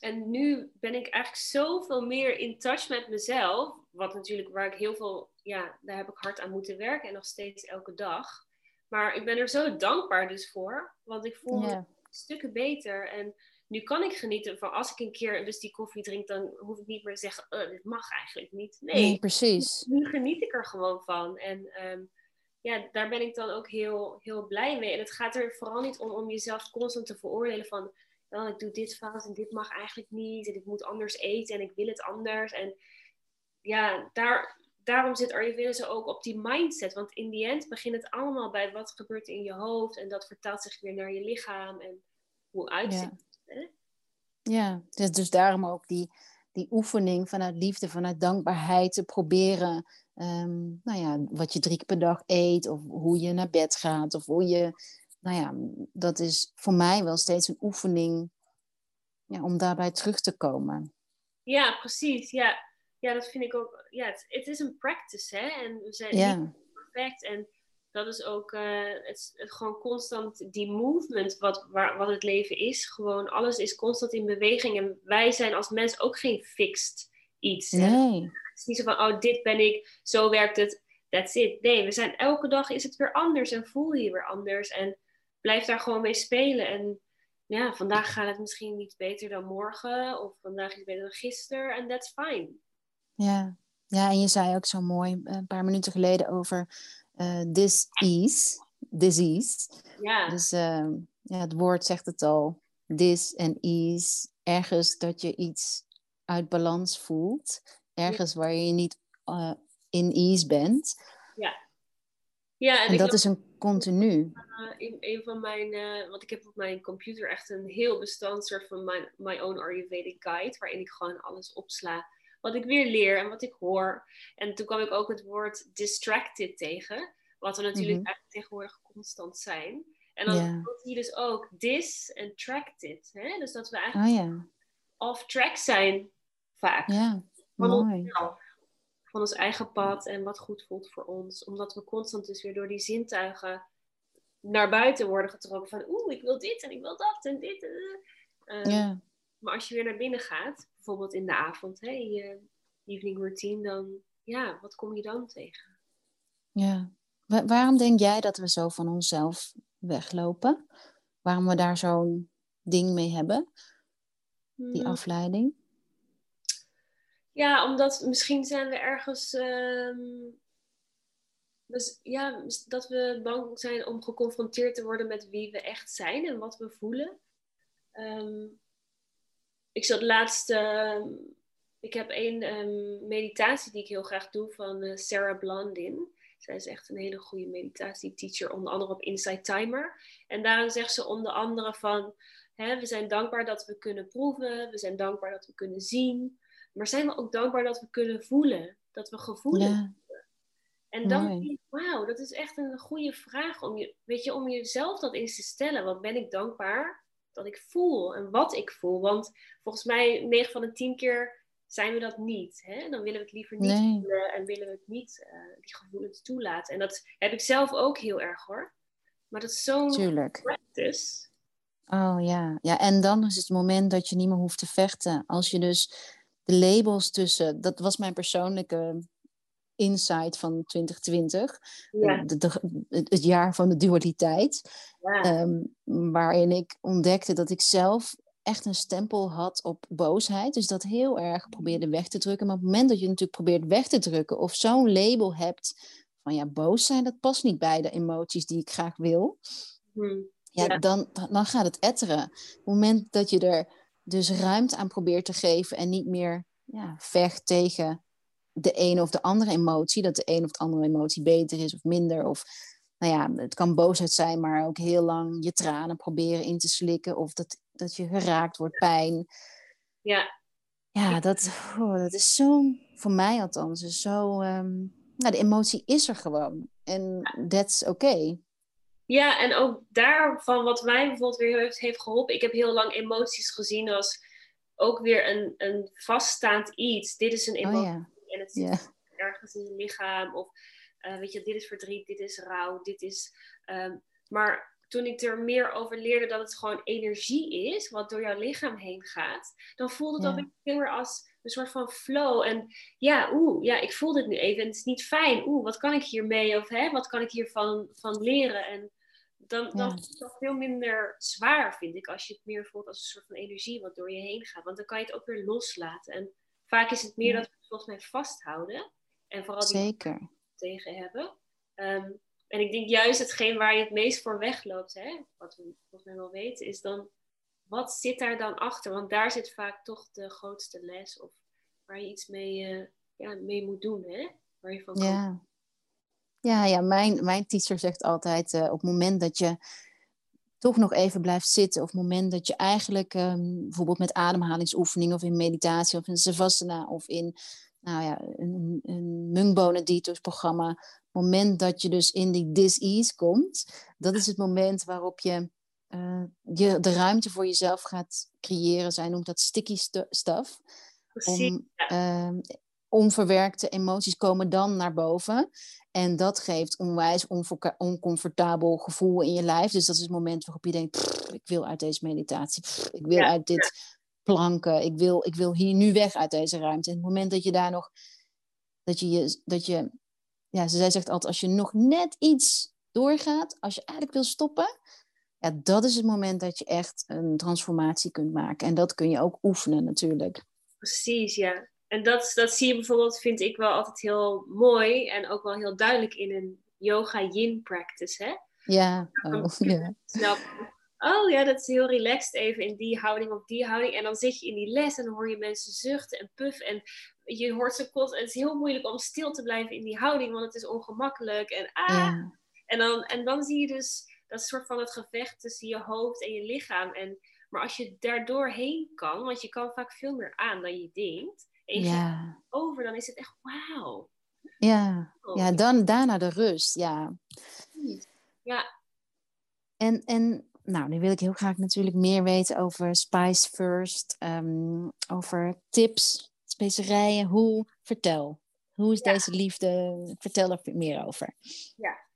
en nu ben ik eigenlijk zoveel meer in touch met mezelf. Wat natuurlijk waar ik heel veel, ja, daar heb ik hard aan moeten werken. En nog steeds elke dag. Maar ik ben er zo dankbaar dus voor. Want ik voel me stukken beter. En nu kan ik genieten van als ik een keer dus die koffie drink, dan hoef ik niet meer te zeggen, uh, dit mag eigenlijk niet. Nee, precies. Nu geniet ik er gewoon van. En ehm, ja, daar ben ik dan ook heel, heel blij mee. En het gaat er vooral niet om om jezelf constant te veroordelen van, oh, ik doe dit fout en dit mag eigenlijk niet. En ik moet anders eten en ik wil het anders. En ja, daar, daarom zit Ayurveda zo ook op die mindset. Want in die end begint het allemaal bij wat gebeurt in je hoofd. En dat vertaalt zich weer naar je lichaam. En hoe uitziet ja. het. Ja, dus, dus daarom ook die, die oefening vanuit liefde, vanuit dankbaarheid te proberen. Ehm, nou ja, wat je drie keer per dag eet, of hoe je naar bed gaat, of hoe je. Nou ja, dat is voor mij wel steeds een oefening ja, om daarbij terug te komen. Ja, precies. Ja, ja dat vind ik ook. Ja, het, het is een practice, hè? En we zijn niet perfect. En dat is ook eh, het, het gewoon constant die movement, wat, waar, wat het leven is. Gewoon alles is constant in beweging. En wij zijn als mens ook geen fixed iets. Nee. Het is niet zo van, oh, dit ben ik, zo werkt het, that's it. Nee, we zijn elke dag is het weer anders en voel je je weer anders. En blijf daar gewoon mee spelen. En ja, vandaag gaat het misschien niet beter dan morgen. Of vandaag is het beter dan gisteren. En that's fine. Ja. ja, en je zei ook zo mooi eh, een paar minuten geleden over eh this is, disease. Ja, Dus ehm, ja, het woord zegt het al. This en ease. Ergens dat je iets uit balans voelt. Ergens waar je niet eh, in ease bent. ja en, En dat is een continu. eh, in een van mijn, eh, want ik heb op mijn computer echt een heel bestand, soort van my, my own Ayurvedic guide, waarin ik gewoon alles opsla. Wat ik weer leer en wat ik hoor. En toen kwam ik ook het woord distracted tegen. Wat we natuurlijk Mhm. eigenlijk tegenwoordig constant zijn. En dan zie je dus ook dis en tracted. Hè? Dus dat we eigenlijk Oh off track zijn vaak. ja, Van ons-. Van ons eigen pad en wat goed voelt voor ons. Omdat we constant dus weer door die zintuigen naar buiten worden getrokken. Van oeh, ik wil dit en ik wil dat en dit. Ja, Maar als je weer naar binnen gaat, bijvoorbeeld in de avond, hè, in je evening routine, dan ja, wat kom je dan tegen? ja. Wa- waarom denk jij dat we zo van onszelf weglopen? Waarom we daar zo'n ding mee hebben, die Hmm, afleiding? Ja, omdat misschien zijn we ergens. ehm, dus, ja, dat we bang zijn om geconfronteerd te worden met wie we echt zijn en wat we voelen. Ehm, ik zat laatst. ehm, ik heb een ehm, meditatie die ik heel graag doe van eh, Sarah Blondin. Zij is echt een hele goede meditatieteacher, onder andere op Insight Timer. En daarin zegt ze onder andere van, hè, we zijn dankbaar dat we kunnen proeven, we zijn dankbaar dat we kunnen zien, maar zijn we ook dankbaar dat we kunnen voelen, dat we gevoelens Ja, en dan denk ik, wauw, dat is echt een goede vraag om, je, weet je, om jezelf dat eens te stellen. Wat ben ik dankbaar dat ik voel en wat ik voel? Want volgens mij 9 van de 10 keer zijn we dat niet. Hè? Dan willen we het liever niet Nee. voelen en willen we het niet, eh, die gevoelens toelaten. En dat heb ik zelf ook heel erg hoor. Maar dat is zo'n practice. Oh ja. ja, en dan is het moment dat je niet meer hoeft te vechten. Als je dus de labels tussen, dat was mijn persoonlijke insight van 2020, Ja, de, de- het jaar van de dualiteit, ja, ehm, waarin ik ontdekte dat ik zelf echt een stempel had op boosheid. Dus dat heel erg probeerde weg te drukken. Maar op het moment dat je natuurlijk probeert weg te drukken of zo'n label hebt van ja, boos zijn, dat past niet bij de emoties die ik graag wil. hm, Ja, Ja. Dan, dan gaat het etteren. Op het moment dat je er dus ruimte aan probeert te geven en niet meer ja, vecht tegen de ene of de andere emotie, dat de een of de andere emotie beter is of minder. Of nou ja, het kan boosheid zijn, maar ook heel lang je tranen proberen in te slikken of dat, dat je geraakt wordt, pijn. ja, Ja, dat, oh, dat is zo, voor mij althans, is zo. ehm, nou, de emotie is er gewoon. En that's oké. Ja, en ook daarvan wat mij bijvoorbeeld weer heeft, heeft geholpen. Ik heb heel lang emoties gezien als ook weer een, een vaststaand iets. Dit is een Oh emotie ja, en het zit ergens in je lichaam. Of eh, weet je, dit is verdriet, dit is rouw, dit is... ehm, maar toen ik er meer over leerde dat het gewoon energie is, wat door jouw lichaam heen gaat, dan voelde het Ja. alweer veel meer als een soort van flow. En ja, oeh, ja, ik voel dit nu even en het is niet fijn. Oeh, wat kan ik hiermee? Of hè, wat kan ik hiervan van leren? En dan, dan Ja. is het veel minder zwaar, vind ik, als je het meer voelt als een soort van energie wat door je heen gaat. Want dan kan je het ook weer loslaten. En vaak is het meer dat we het volgens mij vasthouden. En vooral die zeker. tegen hebben. Ehm, en ik denk juist hetgeen waar je het meest voor wegloopt, hè, wat we volgens mij wel weten, is dan wat zit daar dan achter? Want daar zit vaak toch de grootste les of waar je iets mee, eh, ja, mee moet doen, hè? Waar je van. Ja, ja, ja mijn, mijn teacher zegt altijd: eh, op het moment dat je toch nog even blijft zitten. Of het moment dat je eigenlijk ehm, bijvoorbeeld met ademhalingsoefeningen of in meditatie of in savasana of in nou ja, een, een mungbonen detox programma. Het moment dat je dus in die dis-ease komt, dat is het moment waarop je, uh, je de ruimte voor jezelf gaat creëren. Zij noemt dat sticky stuff. Om, uh, onverwerkte emoties komen dan naar boven. En dat geeft onwijs oncomfortabel gevoel in je lijf. Dus dat is het moment waarop je denkt, ik wil uit deze meditatie, ik wil uit dit planken, ik wil, ik wil hier nu weg uit deze ruimte. En het moment dat je daar nog, dat je, dat je ja, zij zegt altijd, als je nog net iets doorgaat, als je eigenlijk wil stoppen, ja, dat is het moment dat je echt een transformatie kunt maken. En dat kun je ook oefenen natuurlijk. Precies, ja. En dat, dat zie je bijvoorbeeld, vind ik wel altijd heel mooi en ook wel heel duidelijk in een yoga yin practice, hè? Ja, oh, ja. Snel, oh ja, dat is heel relaxed even in die houding of die houding. En dan zit je in die les en dan hoor je mensen zuchten en puffen en je hoort ze kot. En het is heel moeilijk om stil te blijven in die houding, want het is ongemakkelijk. En, ah, en, dan, en dan zie je dus dat soort van het gevecht tussen je hoofd en je lichaam. En, maar als je daardoor heen kan, want je kan vaak veel meer aan dan je denkt ja. over, dan is het echt wauw. Ja, oh. ja dan daarna de rust, ja. Ja. En, en nou, nu wil ik heel graag natuurlijk meer weten over Spice First, um, over tips, specerijen, hoe, vertel. Hoe is deze liefde? Vertel er meer over. Ja,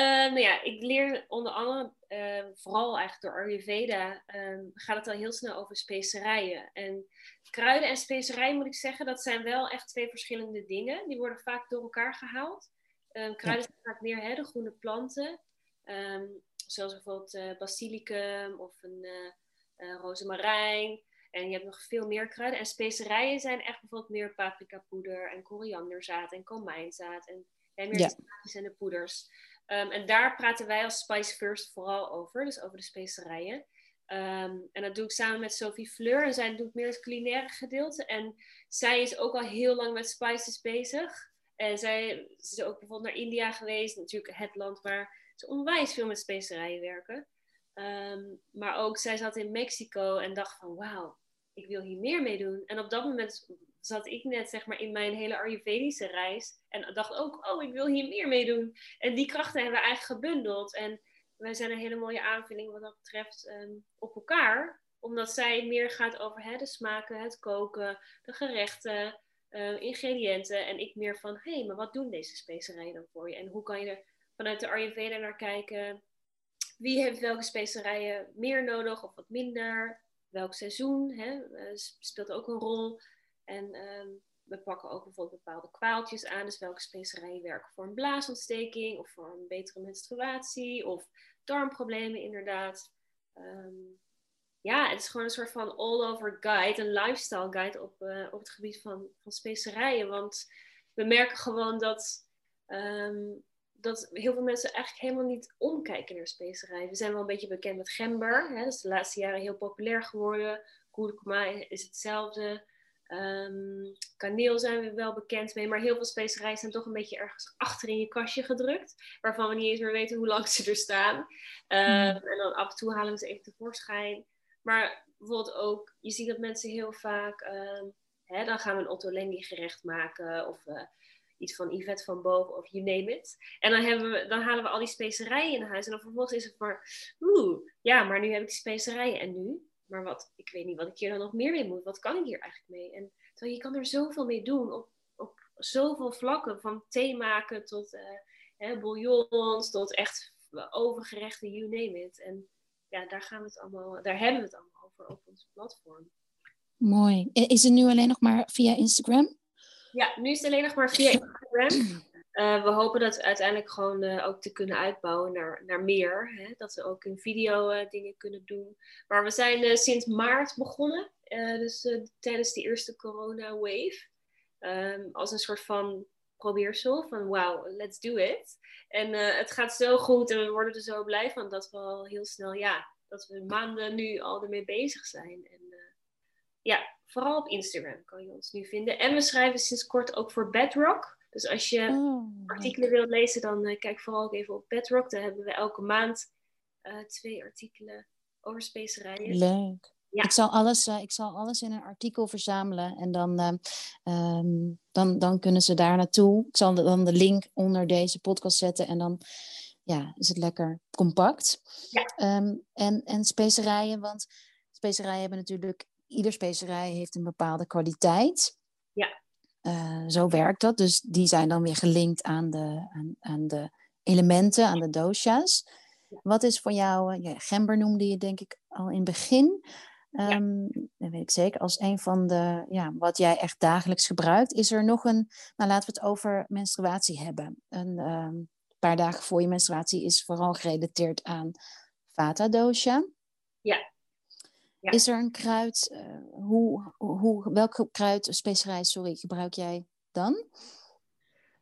nou ja, ik leer onder andere, uh, vooral eigenlijk door Ayurveda, uh, gaat het al heel snel over specerijen. En kruiden en specerijen moet ik zeggen, dat zijn wel echt twee verschillende dingen. Die worden vaak door elkaar gehaald. Um, kruiden zijn vaak meer hè, de groene planten. Um, zoals bijvoorbeeld uh, basilicum of een uh, rozemarijn. En je hebt nog veel meer kruiden. En specerijen zijn echt bijvoorbeeld meer paprikapoeder en korianderzaad en komijnzaad. En, en meer de en de poeders. Um, en daar praten wij als Spice First vooral over. Dus over de specerijen. Um, en dat doe ik samen met Sophie Fleur. En zij doet meer het culinaire gedeelte. En zij is ook al heel lang met spices bezig. En zij is ook bijvoorbeeld naar India geweest. Natuurlijk het land waar ze onwijs veel met specerijen werken. Um, maar ook zij zat in Mexico en dacht van wauw, ik wil hier meer mee doen. En op dat moment zat ik net zeg maar in mijn hele Ayurvedische reis. En dacht ook, oh, ik wil hier meer mee doen. En die krachten hebben we eigenlijk gebundeld. En wij zijn een hele mooie aanvulling wat dat betreft um, op elkaar. Omdat zij meer gaat over hè, de smaken, het koken, de gerechten, uh, ingrediënten. En ik meer van, hé, hey, maar wat doen deze specerijen dan voor je? En hoe kan je er vanuit de Ayurveda naar kijken? Wie heeft welke specerijen meer nodig of wat minder? Welk seizoen hè, uh, speelt ook een rol. En um, we pakken ook bijvoorbeeld bepaalde kwaaltjes aan. Dus welke specerijen werken voor een blaasontsteking of voor een betere menstruatie of darmproblemen inderdaad. Um, ja, het is gewoon een soort van all-over guide, een lifestyle guide op, uh, op het gebied van, van specerijen. Want we merken gewoon dat, um, dat heel veel mensen eigenlijk helemaal niet omkijken naar specerijen. We zijn wel een beetje bekend met gember. Hè? Dat is de laatste jaren heel populair geworden. Kurkuma is hetzelfde. Um, kaneel zijn we wel bekend mee, maar heel veel specerijen zijn toch een beetje ergens achter in je kastje gedrukt, waarvan we niet eens meer weten hoe lang ze er staan. Um, En dan af en toe halen we ze even tevoorschijn. Maar bijvoorbeeld ook, je ziet dat mensen heel vaak, um, hè, dan gaan we een Otto Lengi gerecht maken of uh, iets van Yvette van Boven of you name it. En dan, hebben we, dan halen we al die specerijen in huis en dan vervolgens is het maar, oeh, ja, maar nu heb ik die specerijen en nu? Maar wat, ik weet niet wat ik hier dan nog meer mee moet. Wat kan ik hier eigenlijk mee? En terwijl je kan er zoveel mee doen op, op zoveel vlakken. Van thee maken tot uh, hè, bouillons, tot echt overgerechten, you name it. En ja, daar, gaan we het allemaal, daar hebben we het allemaal over op ons platform. Mooi. Is het nu alleen nog maar via Instagram? Ja, nu is het alleen nog maar via Instagram. Uh, we hopen dat uiteindelijk gewoon uh, ook te kunnen uitbouwen naar, naar meer. Hè? Dat we ook in video uh, dingen kunnen doen. Maar we zijn sinds maart begonnen. dus tijdens de eerste corona wave. Um, als een soort van probeersel van wow, let's do it. En het gaat zo goed en we worden er zo blij van dat we al heel snel, ja, dat we maanden nu al ermee bezig zijn. En ja, vooral op Instagram kan je ons nu vinden. En we schrijven sinds kort ook voor Bedrock. Dus als je oh, artikelen wilt lezen, dan uh, kijk vooral ook even op Bedrock. Daar hebben we elke maand twee artikelen over specerijen. Leuk. Ik, zal alles, ik zal alles in een artikel verzamelen en dan, ehm, dan, dan kunnen ze daar naartoe. Ik zal dan de link onder deze podcast zetten en dan ja, is het lekker compact. Ja. Ehm, en, en specerijen, want specerijen hebben natuurlijk, ieder specerij heeft een bepaalde kwaliteit. Uh, zo werkt dat. Dus die zijn dan weer gelinkt aan de, aan, aan de elementen, aan de dosha's. Wat is voor jou, ja, gember noemde je denk ik al in het begin. Um, Dat weet ik zeker. Als een van de, ja, wat jij echt dagelijks gebruikt. Is er nog een, nou laten we het over menstruatie hebben. Een, um, paar dagen voor je menstruatie is vooral gerelateerd aan vata dosha. Ja. Ja. Is er een kruid, uh, hoe, hoe, welke kruid, specerij, sorry, gebruik jij dan?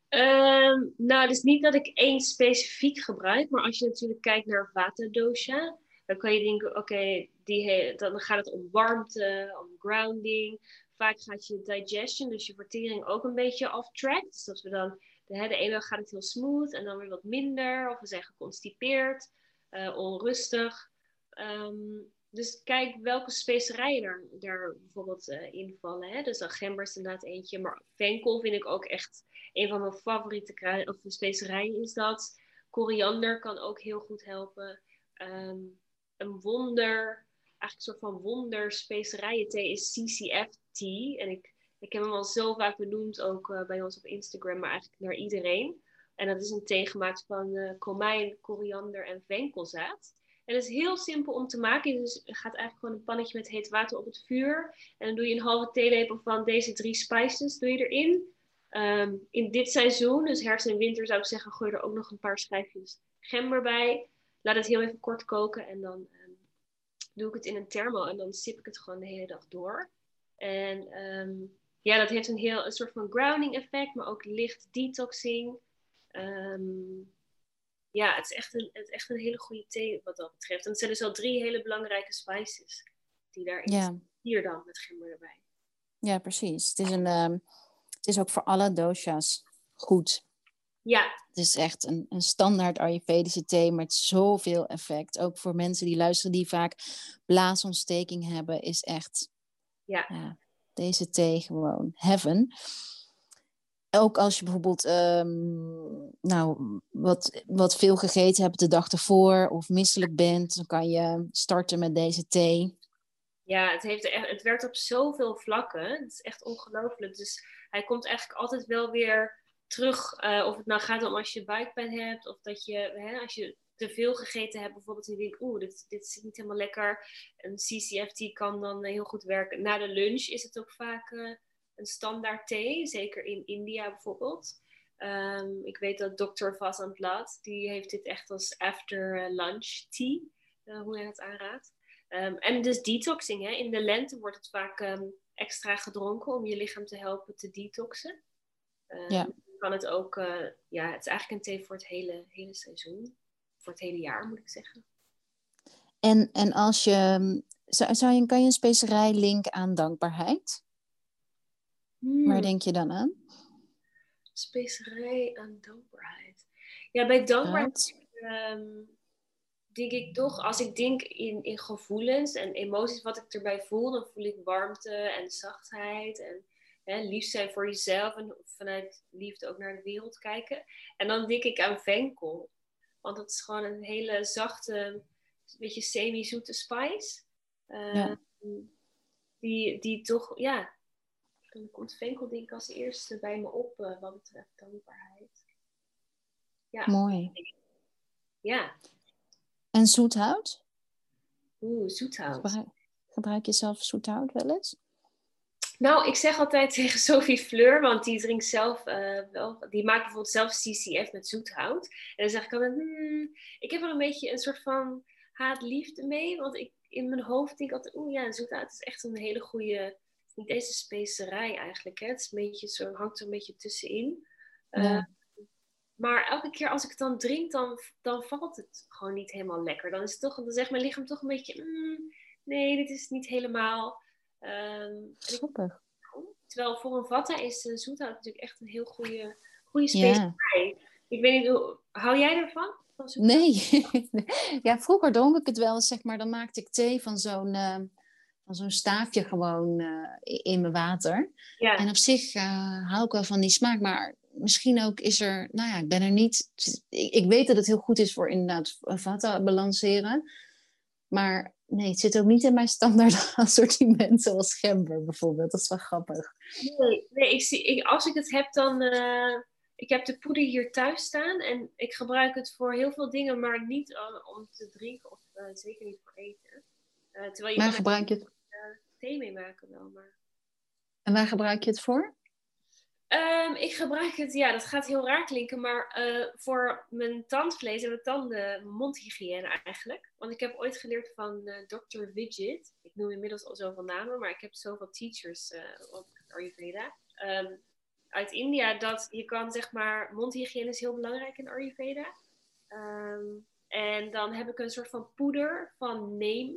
Um, nou, dus niet dat ik één specifiek gebruik, maar als je natuurlijk kijkt naar vata dosha, dan kan je denken, oké, okay, dan gaat het om warmte, om grounding. Vaak gaat je digestion, dus je vertering ook een beetje off track. Dus dat we dan de, hè, de ene dag gaat het heel smooth en dan weer wat minder. Of we zijn geconstipeerd, uh, onrustig. Um, dus kijk welke specerijen er, daar bijvoorbeeld uh, invallen. Hè? Dus gember is inderdaad eentje. Maar venkel vind ik ook echt een van mijn favoriete kruiden, of specerijen is dat. Koriander kan ook heel goed helpen. Um, een wonder, eigenlijk een soort van wonder specerijen thee is CCF tea. En ik ik heb hem al zo vaak benoemd, ook uh, bij ons op Instagram, maar eigenlijk naar iedereen. En dat is een thee gemaakt van uh, komijn, koriander en venkelzaad. En is heel simpel om te maken. Dus je gaat eigenlijk gewoon een pannetje met heet water op het vuur. En dan doe je een halve theelepel van deze drie spices doe je erin. Um, in dit seizoen, dus herfst en winter, zou ik zeggen, gooi er ook nog een paar schijfjes gember bij. Laat het heel even kort koken en dan um, doe ik het in een thermo en dan sip ik het gewoon de hele dag door. En um, ja, dat heeft een heel een soort van grounding effect, maar ook licht detoxing. Um, ja, het is, echt een, het is echt een hele goede thee wat dat betreft. En het zijn dus al drie hele belangrijke spices die daarin ja. Hier dan met gember erbij. Ja, precies. Het is, een, um, het is ook voor alle dosha's goed. Ja. Het is echt een, een standaard Ayurvedische thee met zoveel effect. Ook voor mensen die luisteren die vaak blaasontsteking hebben, is echt ja. ja deze thee gewoon heaven. Ook als je bijvoorbeeld um, nou, wat, wat veel gegeten hebt de dag ervoor of misselijk bent, dan kan je starten met deze thee. Ja, het, heeft het werkt op zoveel vlakken. Het is echt ongelooflijk. Dus hij komt eigenlijk altijd wel weer terug. Uh, of het nou gaat om als je buikpijn hebt, of dat je, hè, als je te veel gegeten hebt, bijvoorbeeld, en je denkt, oeh, dit, dit is niet helemaal lekker. Een CCFT kan dan heel goed werken. Na de lunch is het ook vaak uh, een standaard thee, zeker in India bijvoorbeeld. Um, ik weet dat dokter Vasant Lat, die heeft dit echt als after eh, lunch tea, uh, hoe hij het aanraadt. Um, en dus detoxing, hè. in de lente wordt het vaak um, extra gedronken om je lichaam te helpen te detoxen. ja. Kan het ook, uh, ja, het is eigenlijk een thee voor het hele, hele seizoen voor het hele jaar, moet ik zeggen. En, en als je, zou, zou je, kan je een specerij linken aan dankbaarheid? Hmm. Waar denk je dan aan? Specerij aan dankbaarheid. Ja, bij dankbaarheid um, denk ik toch, als ik denk in, in gevoelens en emoties, wat ik erbij voel, dan voel ik warmte en zachtheid en hè, lief zijn voor jezelf en vanuit liefde ook naar de wereld kijken. En dan denk ik aan venkel. Want het is gewoon een hele zachte, een beetje semi-zoete spice. Uh, die, die toch, ja, dan komt venkel denk ik als eerste bij me op uh, wat betreft dankbaarheid. Ja. Mooi. Ja. En zoethout? Oeh, zoethout. Gebruik, gebruik je zelf zoethout wel eens? Nou, ik zeg altijd tegen Sophie Fleur, want die drinkt zelf uh, wel, die maakt bijvoorbeeld zelf CCF met zoethout. En dan zeg ik altijd, hmm, ik heb er een beetje een soort van haat-liefde mee, want ik in mijn hoofd denk ik altijd, oeh ja, zoethout is echt een hele goede, niet deze specerij eigenlijk, hè. Het is een beetje zo, hangt er een beetje tussenin. Uh, maar elke keer als ik het dan drink, dan, dan valt het gewoon niet helemaal lekker. Dan is het toch, dan zegt mijn lichaam toch een beetje, mm, nee, dit is niet helemaal. Um, terwijl voor een vatta is uh, zoethout natuurlijk echt een heel goede, goede specerij. Ik weet niet, hou jij ervan? Nee. ja, vroeger dronk ik het wel zeg maar. Dan maakte ik thee van zo'n uh, van zo'n staafje gewoon uh, in mijn water. Ja. En op zich uh, hou ik wel van die smaak. Maar misschien ook is er... Nou ja, ik ben er niet... Ik, ik weet dat het heel goed is voor inderdaad vata balanceren. Maar nee, het zit ook niet in mijn standaard assortiment zoals gember bijvoorbeeld. Dat is wel grappig. Nee, nee ik zie, ik, als ik het heb dan... Uh, ik heb de poeder hier thuis staan en ik gebruik het voor heel veel dingen, maar niet om te drinken of uh, zeker niet voor eten. Uh, terwijl je maar gebruik je het? Thee mee maken wel. Maar... En waar gebruik je het voor? Um, ik gebruik het, ja, dat gaat heel raar klinken, maar uh, voor mijn tandvlees en mijn tanden, mondhygiëne eigenlijk. Want ik heb ooit geleerd van uh, Dr. Widget. Ik noem inmiddels al zoveel namen, maar ik heb zoveel teachers uh, op Ayurveda. Um, uit India dat je kan, zeg maar, mondhygiëne is heel belangrijk in Ayurveda. Um, en dan heb ik een soort van poeder van neem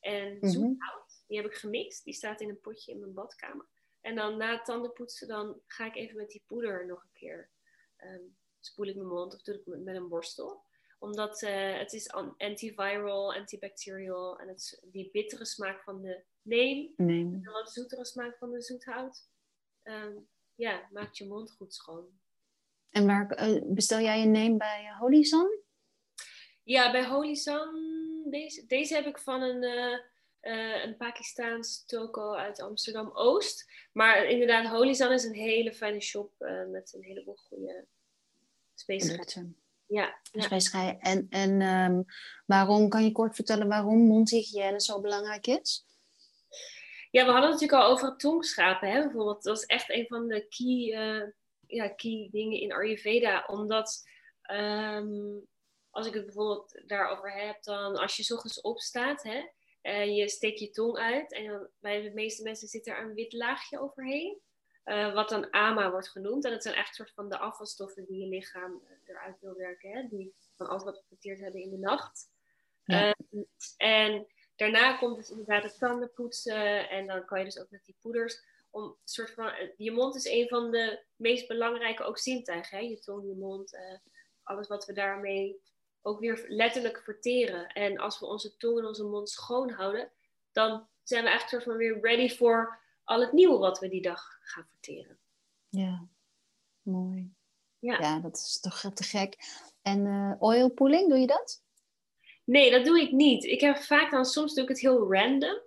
en mhm. zoethout. Die heb ik gemixt. Die staat in een potje in mijn badkamer. En dan na het tandenpoetsen, dan ga ik even met die poeder nog een keer um, spoel ik mijn mond of doe ik met een borstel. Omdat uh, het is antiviral, antibacterial en het die bittere smaak van de neem. neem. En wat zoetere smaak van de zoethout. Um, ja, maakt je mond goed schoon. En waar uh, bestel jij je neem bij uh, Holy Sun? Ja, bij Holy Sun. Deze, deze heb ik van een uh, een Pakistaans toko uit Amsterdam Oost. Maar inderdaad, Holizan is een hele fijne shop uh, met een heleboel goede specerijen. Ja, ja. En, en um, waarom, kan je kort vertellen waarom mondhygiëne zo belangrijk is? Ja, we hadden het natuurlijk al over het tongschrapen. Hè? Bijvoorbeeld, dat was echt een van de key, uh, ja, key dingen in Ayurveda. Omdat um, als ik het bijvoorbeeld daarover heb, dan als je s ochtends opstaat, hè, uh, je steekt je tong uit en dan, bij de meeste mensen zit er een wit laagje overheen. Uh, wat dan AMA wordt genoemd. En dat zijn echt soort van de afvalstoffen die je lichaam eh, eruit wil werken. Hè? Die van alles wat gefriteerd hebben in de nacht. Ja. Uh, en daarna komt dus inderdaad het tanden poetsen. En dan kan je dus ook met die poeders. Om soort van, je mond is een van de meest belangrijke ook zintuigen. Hè? Je tong, je mond. alles wat we daarmee ook weer letterlijk verteren. En als we onze tong en onze mond schoon houden, dan zijn we eigenlijk soort van weer ready voor al het nieuwe wat we die dag gaan verteren. Ja, mooi. Ja, ja dat is toch te gek. En uh, oil pooling, doe je dat? Nee, dat doe ik niet. Ik heb vaak dan, soms doe ik het heel random.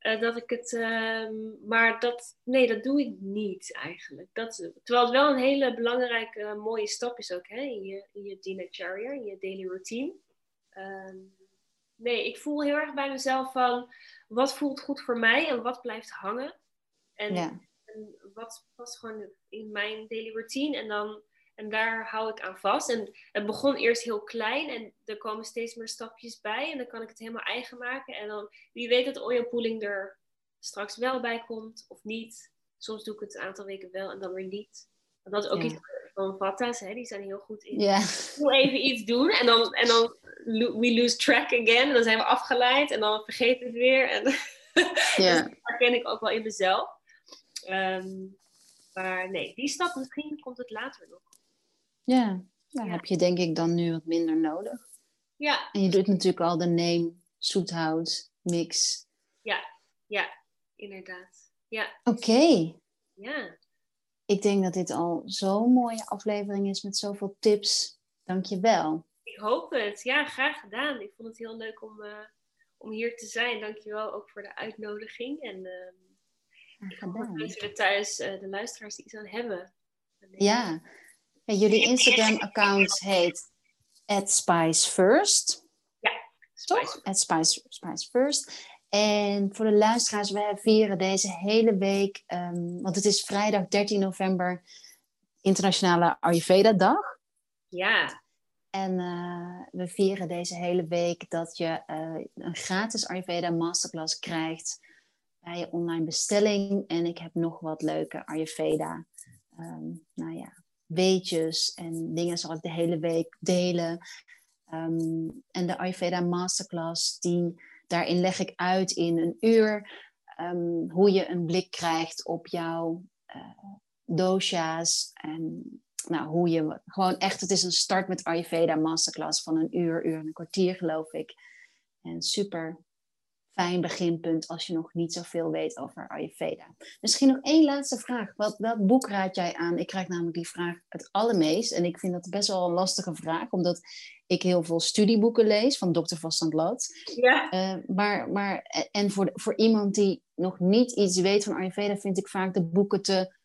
Uh, dat ik het, uh, maar dat, nee, dat doe ik niet eigenlijk. Dat, terwijl het wel een hele belangrijke, mooie stap is ook hè, in je, in je dinacharya, in je daily routine. Uh, nee, ik voel heel erg bij mezelf van wat voelt goed voor mij en wat blijft hangen. En, en wat past gewoon in mijn daily routine. En dan en daar hou ik aan vast. En het begon eerst heel klein en er komen steeds meer stapjes bij. En dan kan ik het helemaal eigen maken. En dan wie weet dat oil pooling er straks wel bij komt of niet. Soms doe ik het een aantal weken wel en dan weer niet. Want dat is ook iets van Vatta's, hè? die zijn heel goed in. Ja. Doe even iets doen en dan, en dan we lose track again. En dan zijn we afgeleid en dan vergeten we het weer. En ja. dat herken ik ook wel in mezelf. Ehm, maar nee, die stap misschien komt het later nog. Ja, daar heb je denk ik dan nu wat minder nodig. Ja. En je doet natuurlijk al de neem, zoethout, mix. Ja, ja, inderdaad. Ja. Oké. Ja. Ik denk dat dit al zo'n mooie aflevering is met zoveel tips. Dank je wel. Ik hoop het. Ja, graag gedaan. Ik vond het heel leuk om, uh, om hier te zijn. Dank je wel ook voor de uitnodiging. En uh, ik hoop dat mensen er thuis, uh, de luisteraars, iets aan hebben. Ja, jullie Instagram-account heet @spicefirst. Ja, toch? Spice, Spice First. En voor de luisteraars, we vieren deze hele week, um, want het is vrijdag 13 november, Internationale Ayurveda-dag. Ja. En uh, we vieren deze hele week dat je uh, een gratis Ayurveda Masterclass krijgt bij je online bestelling. En ik heb nog wat leuke Ayurveda, um, nou ja, weetjes en dingen zal ik de hele week delen. Ehm, en de Ayurveda Masterclass, die, daarin leg ik uit in een uur um, hoe je een blik krijgt op jouw uh, dosha's en nou, hoe je gewoon echt, het is een start met Ayurveda masterclass van een uur, uur en een kwartier geloof ik. En super fijn beginpunt als je nog niet zoveel weet over Ayurveda. Misschien nog één laatste vraag. Wat, welk boek raad jij aan? Ik krijg namelijk die vraag het allermeest. En ik vind dat best wel een lastige vraag, omdat ik heel veel studieboeken lees van Dr. Vastand Lat. Ja. Uh, maar, maar, en voor, voor iemand die nog niet iets weet van Ayurveda, vind ik vaak de boeken te,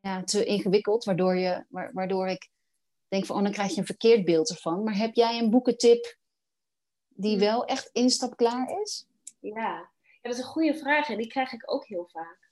ja, te ingewikkeld, waardoor, je, waardoor ik denk van, oh, dan krijg je een verkeerd beeld ervan. Maar heb jij een boekentip die hmm. wel echt instapklaar is? Ja. ja, dat is een goede vraag en die krijg ik ook heel vaak.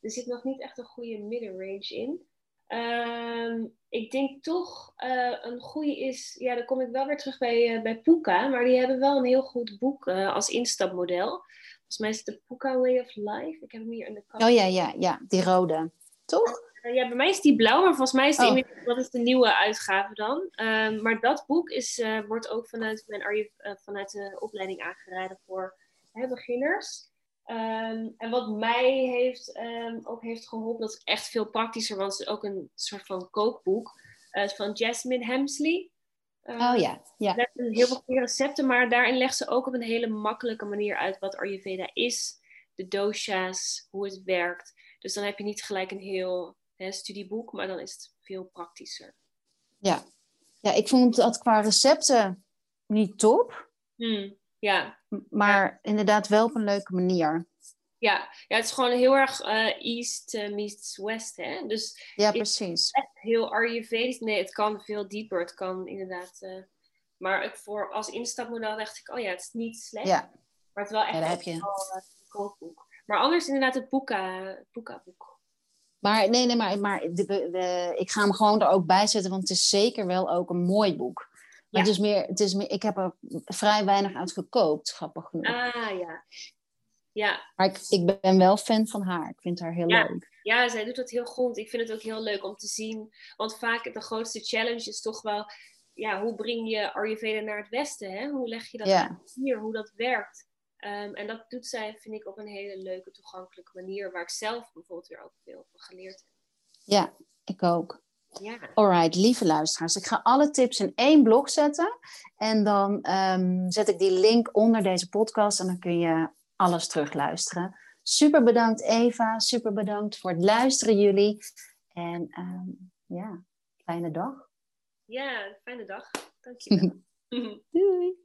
Er zit nog niet echt een goede middenrange in. Ehm, ik denk toch uh, een goede is, ja, dan kom ik wel weer terug bij, uh, bij Puka, maar die hebben wel een heel goed boek uh, als instapmodel. Volgens mij is het de Puka Way of Life. Ik heb hem hier in de kast. Oh ja, ja, ja, die rode. Toch? ja, bij mij is die blauw, maar volgens mij is die oh. wat is de nieuwe uitgave dan. Ehm, maar dat boek is, wordt ook vanuit, mijn, vanuit de opleiding aangeraden voor hè, beginners. Um, en wat mij heeft, um, ook heeft geholpen, dat is echt veel praktischer, want het is ook een soort van kookboek. Uh, van Jasmine Hemsley. Uh, oh ja, ja. Heel veel goede recepten, maar daarin legt ze ook op een hele makkelijke manier uit wat Ayurveda is, de dosha's, hoe het werkt. Dus dan heb je niet gelijk een heel hè, studieboek, maar dan is het veel praktischer. Ja. ja, ik vond dat qua recepten niet top. Hmm. Ja. Maar inderdaad wel op een leuke manier. Ja, ja het is gewoon heel erg uh, East uh, meets West. Hè? Dus ja, precies. Echt heel Ayurvedisch. Nee, het kan veel dieper. Het kan inderdaad. Uh, maar ik voor, als instapmodel dacht ik, oh ja, het is niet slecht. Ja. Maar het is wel echt ja, heb je. een kookboek. Maar anders inderdaad het Boeka-boek. Maar nee, nee, maar, maar de, de, ik ga hem gewoon er ook bij zetten, want het is zeker wel ook een mooi boek. Maar het is meer, het is meer, ik heb er vrij weinig uit gekookt, grappig genoeg. Ah ja. Ja. Maar ik, ik ben wel fan van haar. Ik vind haar heel leuk. Ja, zij doet dat heel goed. Ik vind het ook heel leuk om te zien. Want vaak de grootste challenge is toch wel... Ja, hoe breng je Ayurveda naar het westen? Hè? Hoe leg je dat ja. hier? Hoe dat werkt? Um, en dat doet zij, vind ik, op een hele leuke, toegankelijke manier. Waar ik zelf bijvoorbeeld weer ook veel van geleerd heb. Ja, ik ook. Ja. Alright, lieve luisteraars. Ik ga alle tips in één blog zetten. En dan um, zet ik die link onder deze podcast. En dan kun je alles terugluisteren. Super bedankt Eva. Super bedankt voor het luisteren jullie. En um, ja, fijne dag. Ja, fijne dag. Dankjewel. Doei.